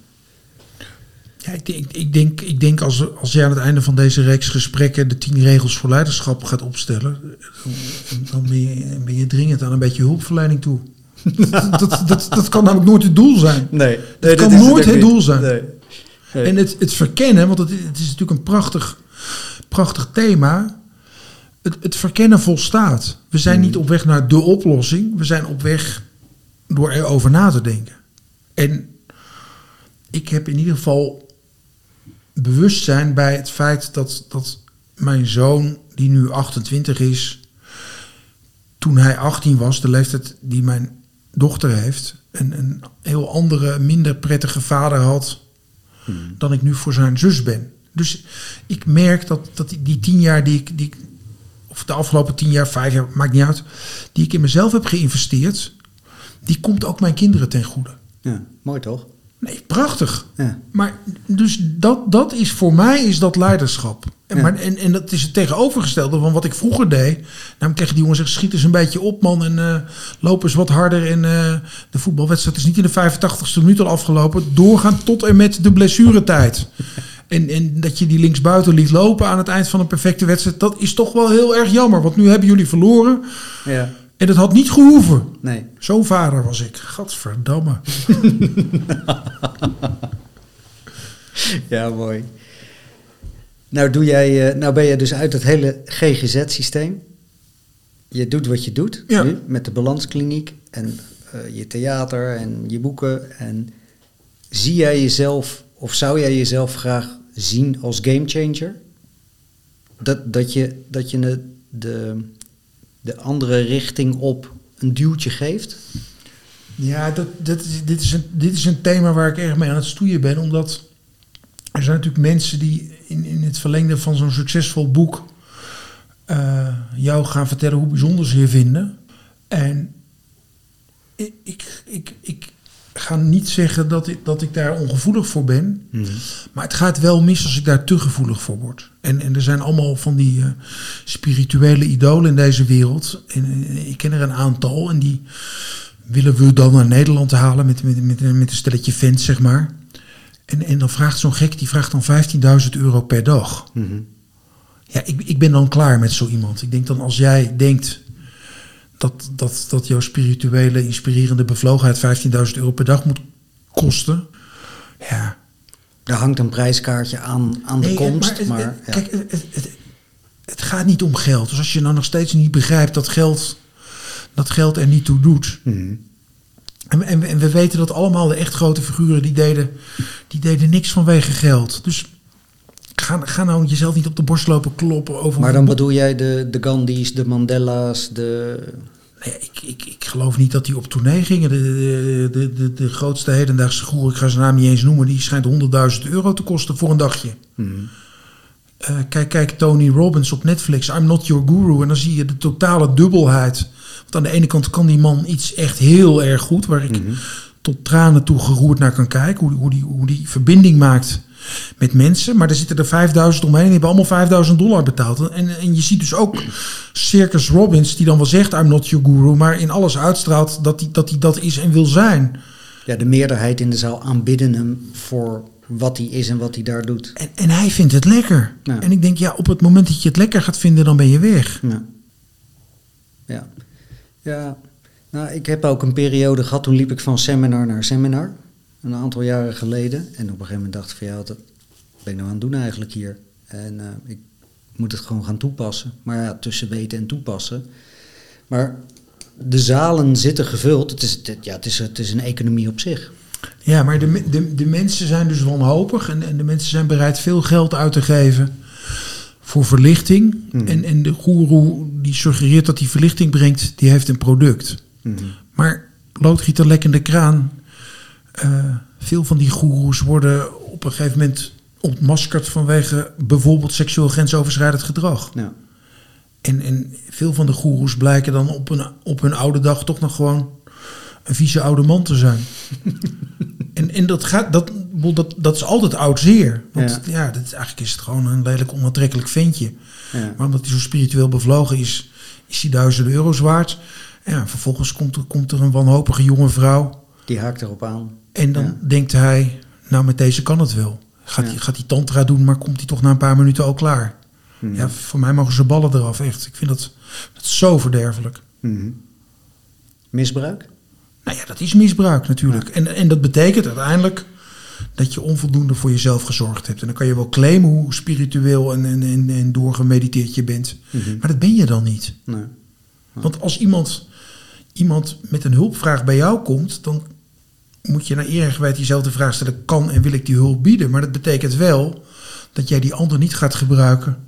Ja, ik, denk- ik denk, ik denk als, als jij aan het einde van deze reeks gesprekken de tien regels voor leiderschap gaat opstellen, dan, dan ben, je, ben je dringend aan een beetje hulpverlening toe. Dat, dat, dat, kan namelijk nooit het doel zijn. Nee, Dat kan nooit het doel zijn. En het, het verkennen, want het, het is natuurlijk een prachtig, prachtig thema. Het, het verkennen volstaat. We zijn Hmm. niet op weg naar de oplossing. We zijn op weg door erover na te denken. En ik heb in ieder geval bewustzijn bij het feit dat, dat mijn zoon, die nu 28 is, toen hij 18 was, de leeftijd die mijn dochter heeft, een, een heel andere, minder prettige vader had dan ik nu voor zijn zus ben. Dus ik merk dat, dat die, die tien jaar die ik, die ik, of de afgelopen tien jaar, vijf jaar, maakt niet uit, die ik in mezelf heb geïnvesteerd, die komt ook mijn kinderen ten goede. Ja, mooi toch? Nee, prachtig. Ja. Maar dus dat, dat is voor mij is dat leiderschap. En, maar, en, en dat is het tegenovergestelde van wat ik vroeger deed. Namelijk tegen die jongens zeggen, schiet eens een beetje op man en eh loop eens wat harder. En eh, de voetbalwedstrijd is niet in de 85ste minuut al afgelopen. Doorgaan tot en met de blessuretijd. En, en dat je die linksbuiten liet lopen aan het eind van een perfecte wedstrijd. Dat is toch wel heel erg jammer. Want nu hebben jullie verloren. Ja, En dat had niet gehoeven. nee. Zo'n vader was ik. Gadverdamme. Ja, mooi. Nou, doe jij, eh, nou ben je dus uit het hele GGZ-systeem. Je doet wat je doet Ja. nu, met de balanskliniek en eh, je theater en je boeken. En zie jij jezelf, of zou jij jezelf graag zien als gamechanger? Dat, dat je, dat je de, de, de andere richting op een duwtje geeft? Ja, dat, dat dit, is een, dit is een thema waar ik erg mee aan het stoeien ben. Omdat er zijn natuurlijk mensen die in, in het verlengde van zo'n succesvol boek eh, jou gaan vertellen hoe bijzonder ze je vinden. En ik, ik, ik, ik ga niet zeggen dat ik, dat ik daar ongevoelig voor ben. Maar het gaat wel mis als ik daar te gevoelig voor word. En, en er zijn allemaal van die eh, spirituele idolen in deze wereld. En, ik ken er een aantal. En die willen we dan naar Nederland halen met, met, met, met een stelletje fans, zeg maar. En, en dan vraagt zo'n gek, die vraagt dan 15.000 euro per dag. Mhm. Ja, ik, ik ben dan klaar met zo iemand. Ik denk dan als jij denkt dat, dat, dat jouw spirituele, inspirerende bevlogenheid 15.000 euro per dag moet kosten. Ja, Er hangt een prijskaartje aan, aan de Nee, komst, maar, het- ja. Kijk, het, het, het- gaat niet om geld. Dus als je nou nog steeds niet begrijpt dat geld, dat geld er niet toe doet. Mhm. En, en, en we weten dat allemaal de echt grote figuren die deden, die deden niks vanwege geld. Dus ga ga, nou jezelf niet op de borst lopen kloppen over... Maar dan bedoel jij de, de Gandhi's, de Mandela's, de... Nee, ik, ik, ik geloof niet dat die op tournee gingen. De, de, de, de, grootste hedendaagse goer, ik ga zijn naam niet eens noemen, die schijnt 100.000 euro te kosten voor een dagje. Hmm. Eh, kijk, kijk, Tony Robbins op Netflix, I'm Not Your Guru. En dan zie je de totale dubbelheid. Want aan de ene kant kan die man iets echt heel erg goed, waar ik Mhm. tot tranen toe geroerd naar kan kijken. Hoe, hoe, die, hoe die verbinding maakt met mensen. Maar er zitten er 5000 omheen en die hebben allemaal 5000 dollar betaald. En, en je ziet dus ook Circus Robbins, die dan wel zegt I'm Not Your Guru, maar in alles uitstraalt dat hij dat, hij dat is en wil zijn. Ja, de meerderheid in de zaal aanbidden hem voor wat hij is en wat hij daar doet. En, en hij vindt het lekker. Ja. En ik denk, ja, op het moment dat je het lekker gaat vinden, dan ben je weg. Ja. Ja. Ja. Nou, ik heb ook een periode gehad, toen liep ik van seminar naar seminar. Een aantal jaren geleden. En op een gegeven moment dacht ik van ja, wat ben ik nou aan het doen eigenlijk hier? En eh, ik moet het gewoon gaan toepassen. Maar ja, tussen weten en toepassen. Maar de zalen zitten gevuld. Het is, het, ja, het is, het is een economie op zich. Ja, maar de, de, de mensen zijn dus wanhopig en, en de mensen zijn bereid veel geld uit te geven voor verlichting. Mhm. En, en de goeroe die suggereert dat die verlichting brengt, die heeft een product. Mhm. Maar loodgieter lekkende kraan, eh, veel van die goeroes worden op een gegeven moment ontmaskerd vanwege bijvoorbeeld seksueel grensoverschrijdend gedrag. Ja. En, en veel van de goeroes blijken dan op, een, op hun oude dag toch nog gewoon een vieze oude man te zijn. en en dat, gaat, dat, dat, dat is altijd oud zeer. Want Ja. ja, dat, is- eigenlijk is het gewoon een lelijk onaantrekkelijk ventje. Ja. Maar omdat hij zo spiritueel bevlogen is, is hij duizenden euro's waard. Ja, vervolgens komt er, komt er een wanhopige jonge vrouw. Die haakt erop aan. En dan Ja. denkt hij, nou met deze kan het wel. Gaat, hij, gaat hij tantra doen, maar komt hij toch na een paar minuten al klaar. Mhm. Ja, voor mij mogen ze ballen eraf, echt. Ik vind dat, dat zo verderfelijk. Mhm. Misbruik? Nou ja, dat is misbruik natuurlijk. En, en dat betekent uiteindelijk dat je onvoldoende voor jezelf gezorgd hebt. En dan kan je wel claimen hoe spiritueel en, en, en, en doorgemediteerd je bent. Mhm. Maar dat ben je dan niet. Nee. Want als iemand, iemand met een hulpvraag bij jou komt, dan moet je naar eer en geweten jezelf de vraag stellen: kan en wil ik die hulp bieden? Maar dat betekent wel dat jij die ander niet gaat gebruiken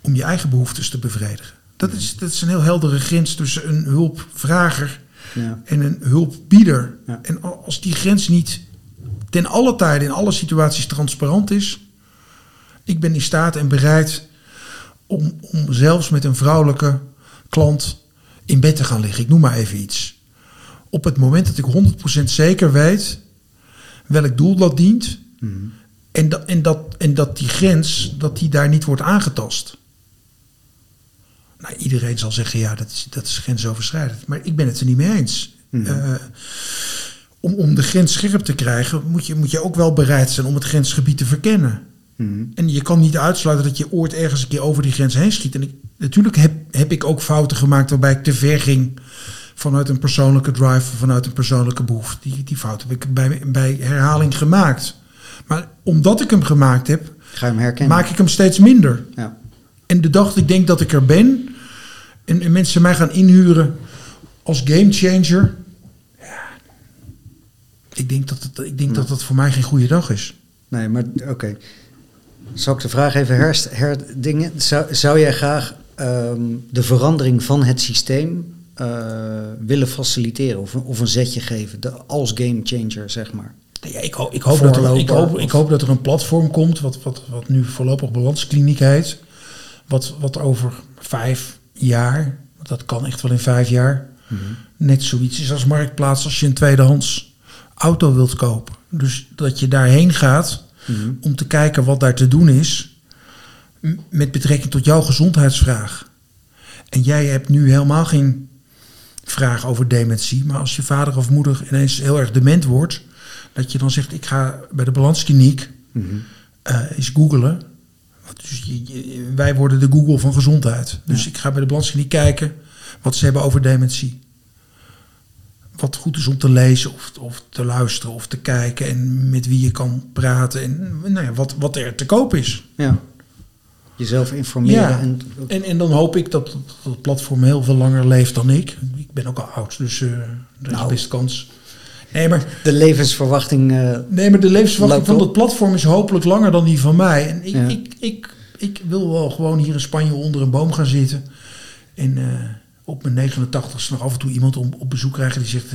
om je eigen behoeftes te bevredigen. Dat is, dat is een heel heldere grens tussen een hulpvrager Ja. en een hulpbieder. Ja. En als die grens niet ten alle tijden in alle situaties transparant is, ik ben in staat en bereid om, om zelfs met een vrouwelijke klant in bed te gaan liggen. Ik noem maar even iets. Op het moment dat ik 100% zeker weet welk doel dat dient Mhm. en dat, en dat, en dat die grens dat die daar niet wordt aangetast. Nou, iedereen zal zeggen, ja, dat is, dat is grensoverschrijdend. Maar ik ben het er niet mee eens. Eh, om, om de grens scherp te krijgen, moet je, moet je ook wel bereid zijn om het grensgebied te verkennen. Mhm. En je kan niet uitsluiten dat je ooit ergens een keer over die grens heen schiet. En ik, natuurlijk heb, heb ik ook fouten gemaakt waarbij ik te ver ging vanuit een persoonlijke drive vanuit een persoonlijke behoefte. Die, die fout heb ik bij, bij herhaling gemaakt. Maar omdat ik hem gemaakt heb, Ga je hem herkennen? maak ik hem steeds minder. Ja. En de dag dat ik denk dat ik er ben en, en mensen mij gaan inhuren als gamechanger. Ik denk, dat, het, ik denk dat dat voor mij geen goede dag is. Nee, maar oké. Zal ik de vraag even herst- herdingen? Zou, zou jij graag ehm, de verandering van het systeem eh, willen faciliteren of, een- of een zetje geven de, als gamechanger, zeg maar? Nou Ja, ik, hoop, ik, hoop dat er, ik, hoop, ik hoop dat er een platform komt, wat, wat, wat nu voorlopig balanskliniek heet. Wat, wat over vijf jaar, dat kan echt wel in vijf jaar, net zoiets is als marktplaats als je een tweedehands auto wilt kopen. Dus dat je daarheen gaat Mhm. om te kijken wat daar te doen is met betrekking tot jouw gezondheidsvraag. En jij hebt nu helemaal geen vraag over dementie, maar als je vader of moeder ineens heel erg dement wordt, dat je dan zegt: Ik ga bij de balanskliniek Mhm. eh eens googelen. Dus je- je- wij worden de Google van gezondheid. Dus Ja. ik ga bij de balanskliniek kijken wat ze hebben over dementie. Wat goed is om te lezen of, of te luisteren of te kijken en met wie je kan praten en nou ja, wat, wat er te koop is. Ja. Jezelf informeren. Ja. En, En, en dan hoop ik dat dat het platform heel veel langer leeft dan ik. Ik ben ook al oud, dus eh er is Nou. best kans. Nee, maar, de levensverwachting... eh, nee, maar de levensverwachting van dat platform is hopelijk langer dan die van mij. En ik, Ja. ik, ik, ik wil wel gewoon hier in Spanje onder een boom gaan zitten. En eh, op mijn 89ste nog af en toe iemand om, op bezoek krijgen die zegt...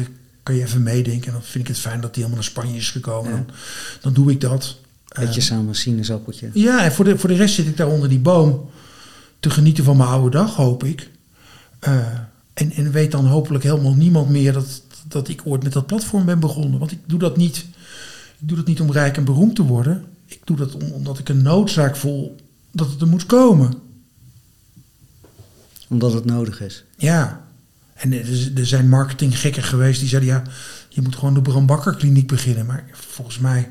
kan je even meedenken? En dan vind ik het fijn dat hij helemaal naar Spanje is gekomen. Ja. Dan, dan doe ik dat. beetje Eh, samen sinaasappeltje. Ja, en voor de, voor de rest zit ik daar onder die boom te genieten van mijn oude dag, hoop ik. Eh, en, en weet dan hopelijk helemaal niemand meer dat, dat ik ooit met dat platform ben begonnen. Want ik doe dat niet, ik doe dat niet om rijk en beroemd te worden. Ik doe dat om- omdat ik een noodzaak voel dat het er moet komen. Omdat het nodig is. Ja. En er, zijn marketinggekken geweest die zeiden: ja, je moet gewoon de Bram Bakker kliniek beginnen. Maar volgens mij,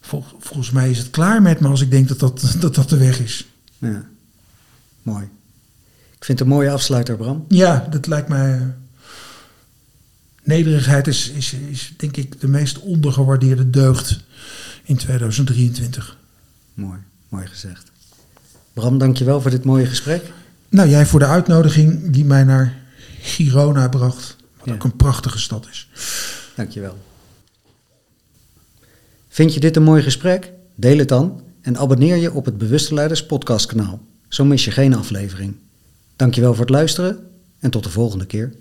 vol- volgens mij is het klaar met me als ik denk dat dat, dat, dat de weg is. Ja. Mooi. Ik vind het een mooie afsluiter, Bram. Ja, dat lijkt mij. eh, Nederigheid is, is, is denk ik de meest ondergewaardeerde deugd in 2023. Mooi. Mooi gezegd. Bram, dankjewel voor dit mooie gesprek. Nou, jij voor de uitnodiging die mij naar Girona bracht. Wat Ja. ook een prachtige stad is. Dankjewel. Vind je dit een mooi gesprek? Deel het dan en abonneer je op het Bewuste Leiders podcastkanaal. Zo mis je geen aflevering. Dankjewel voor het luisteren en tot de volgende keer.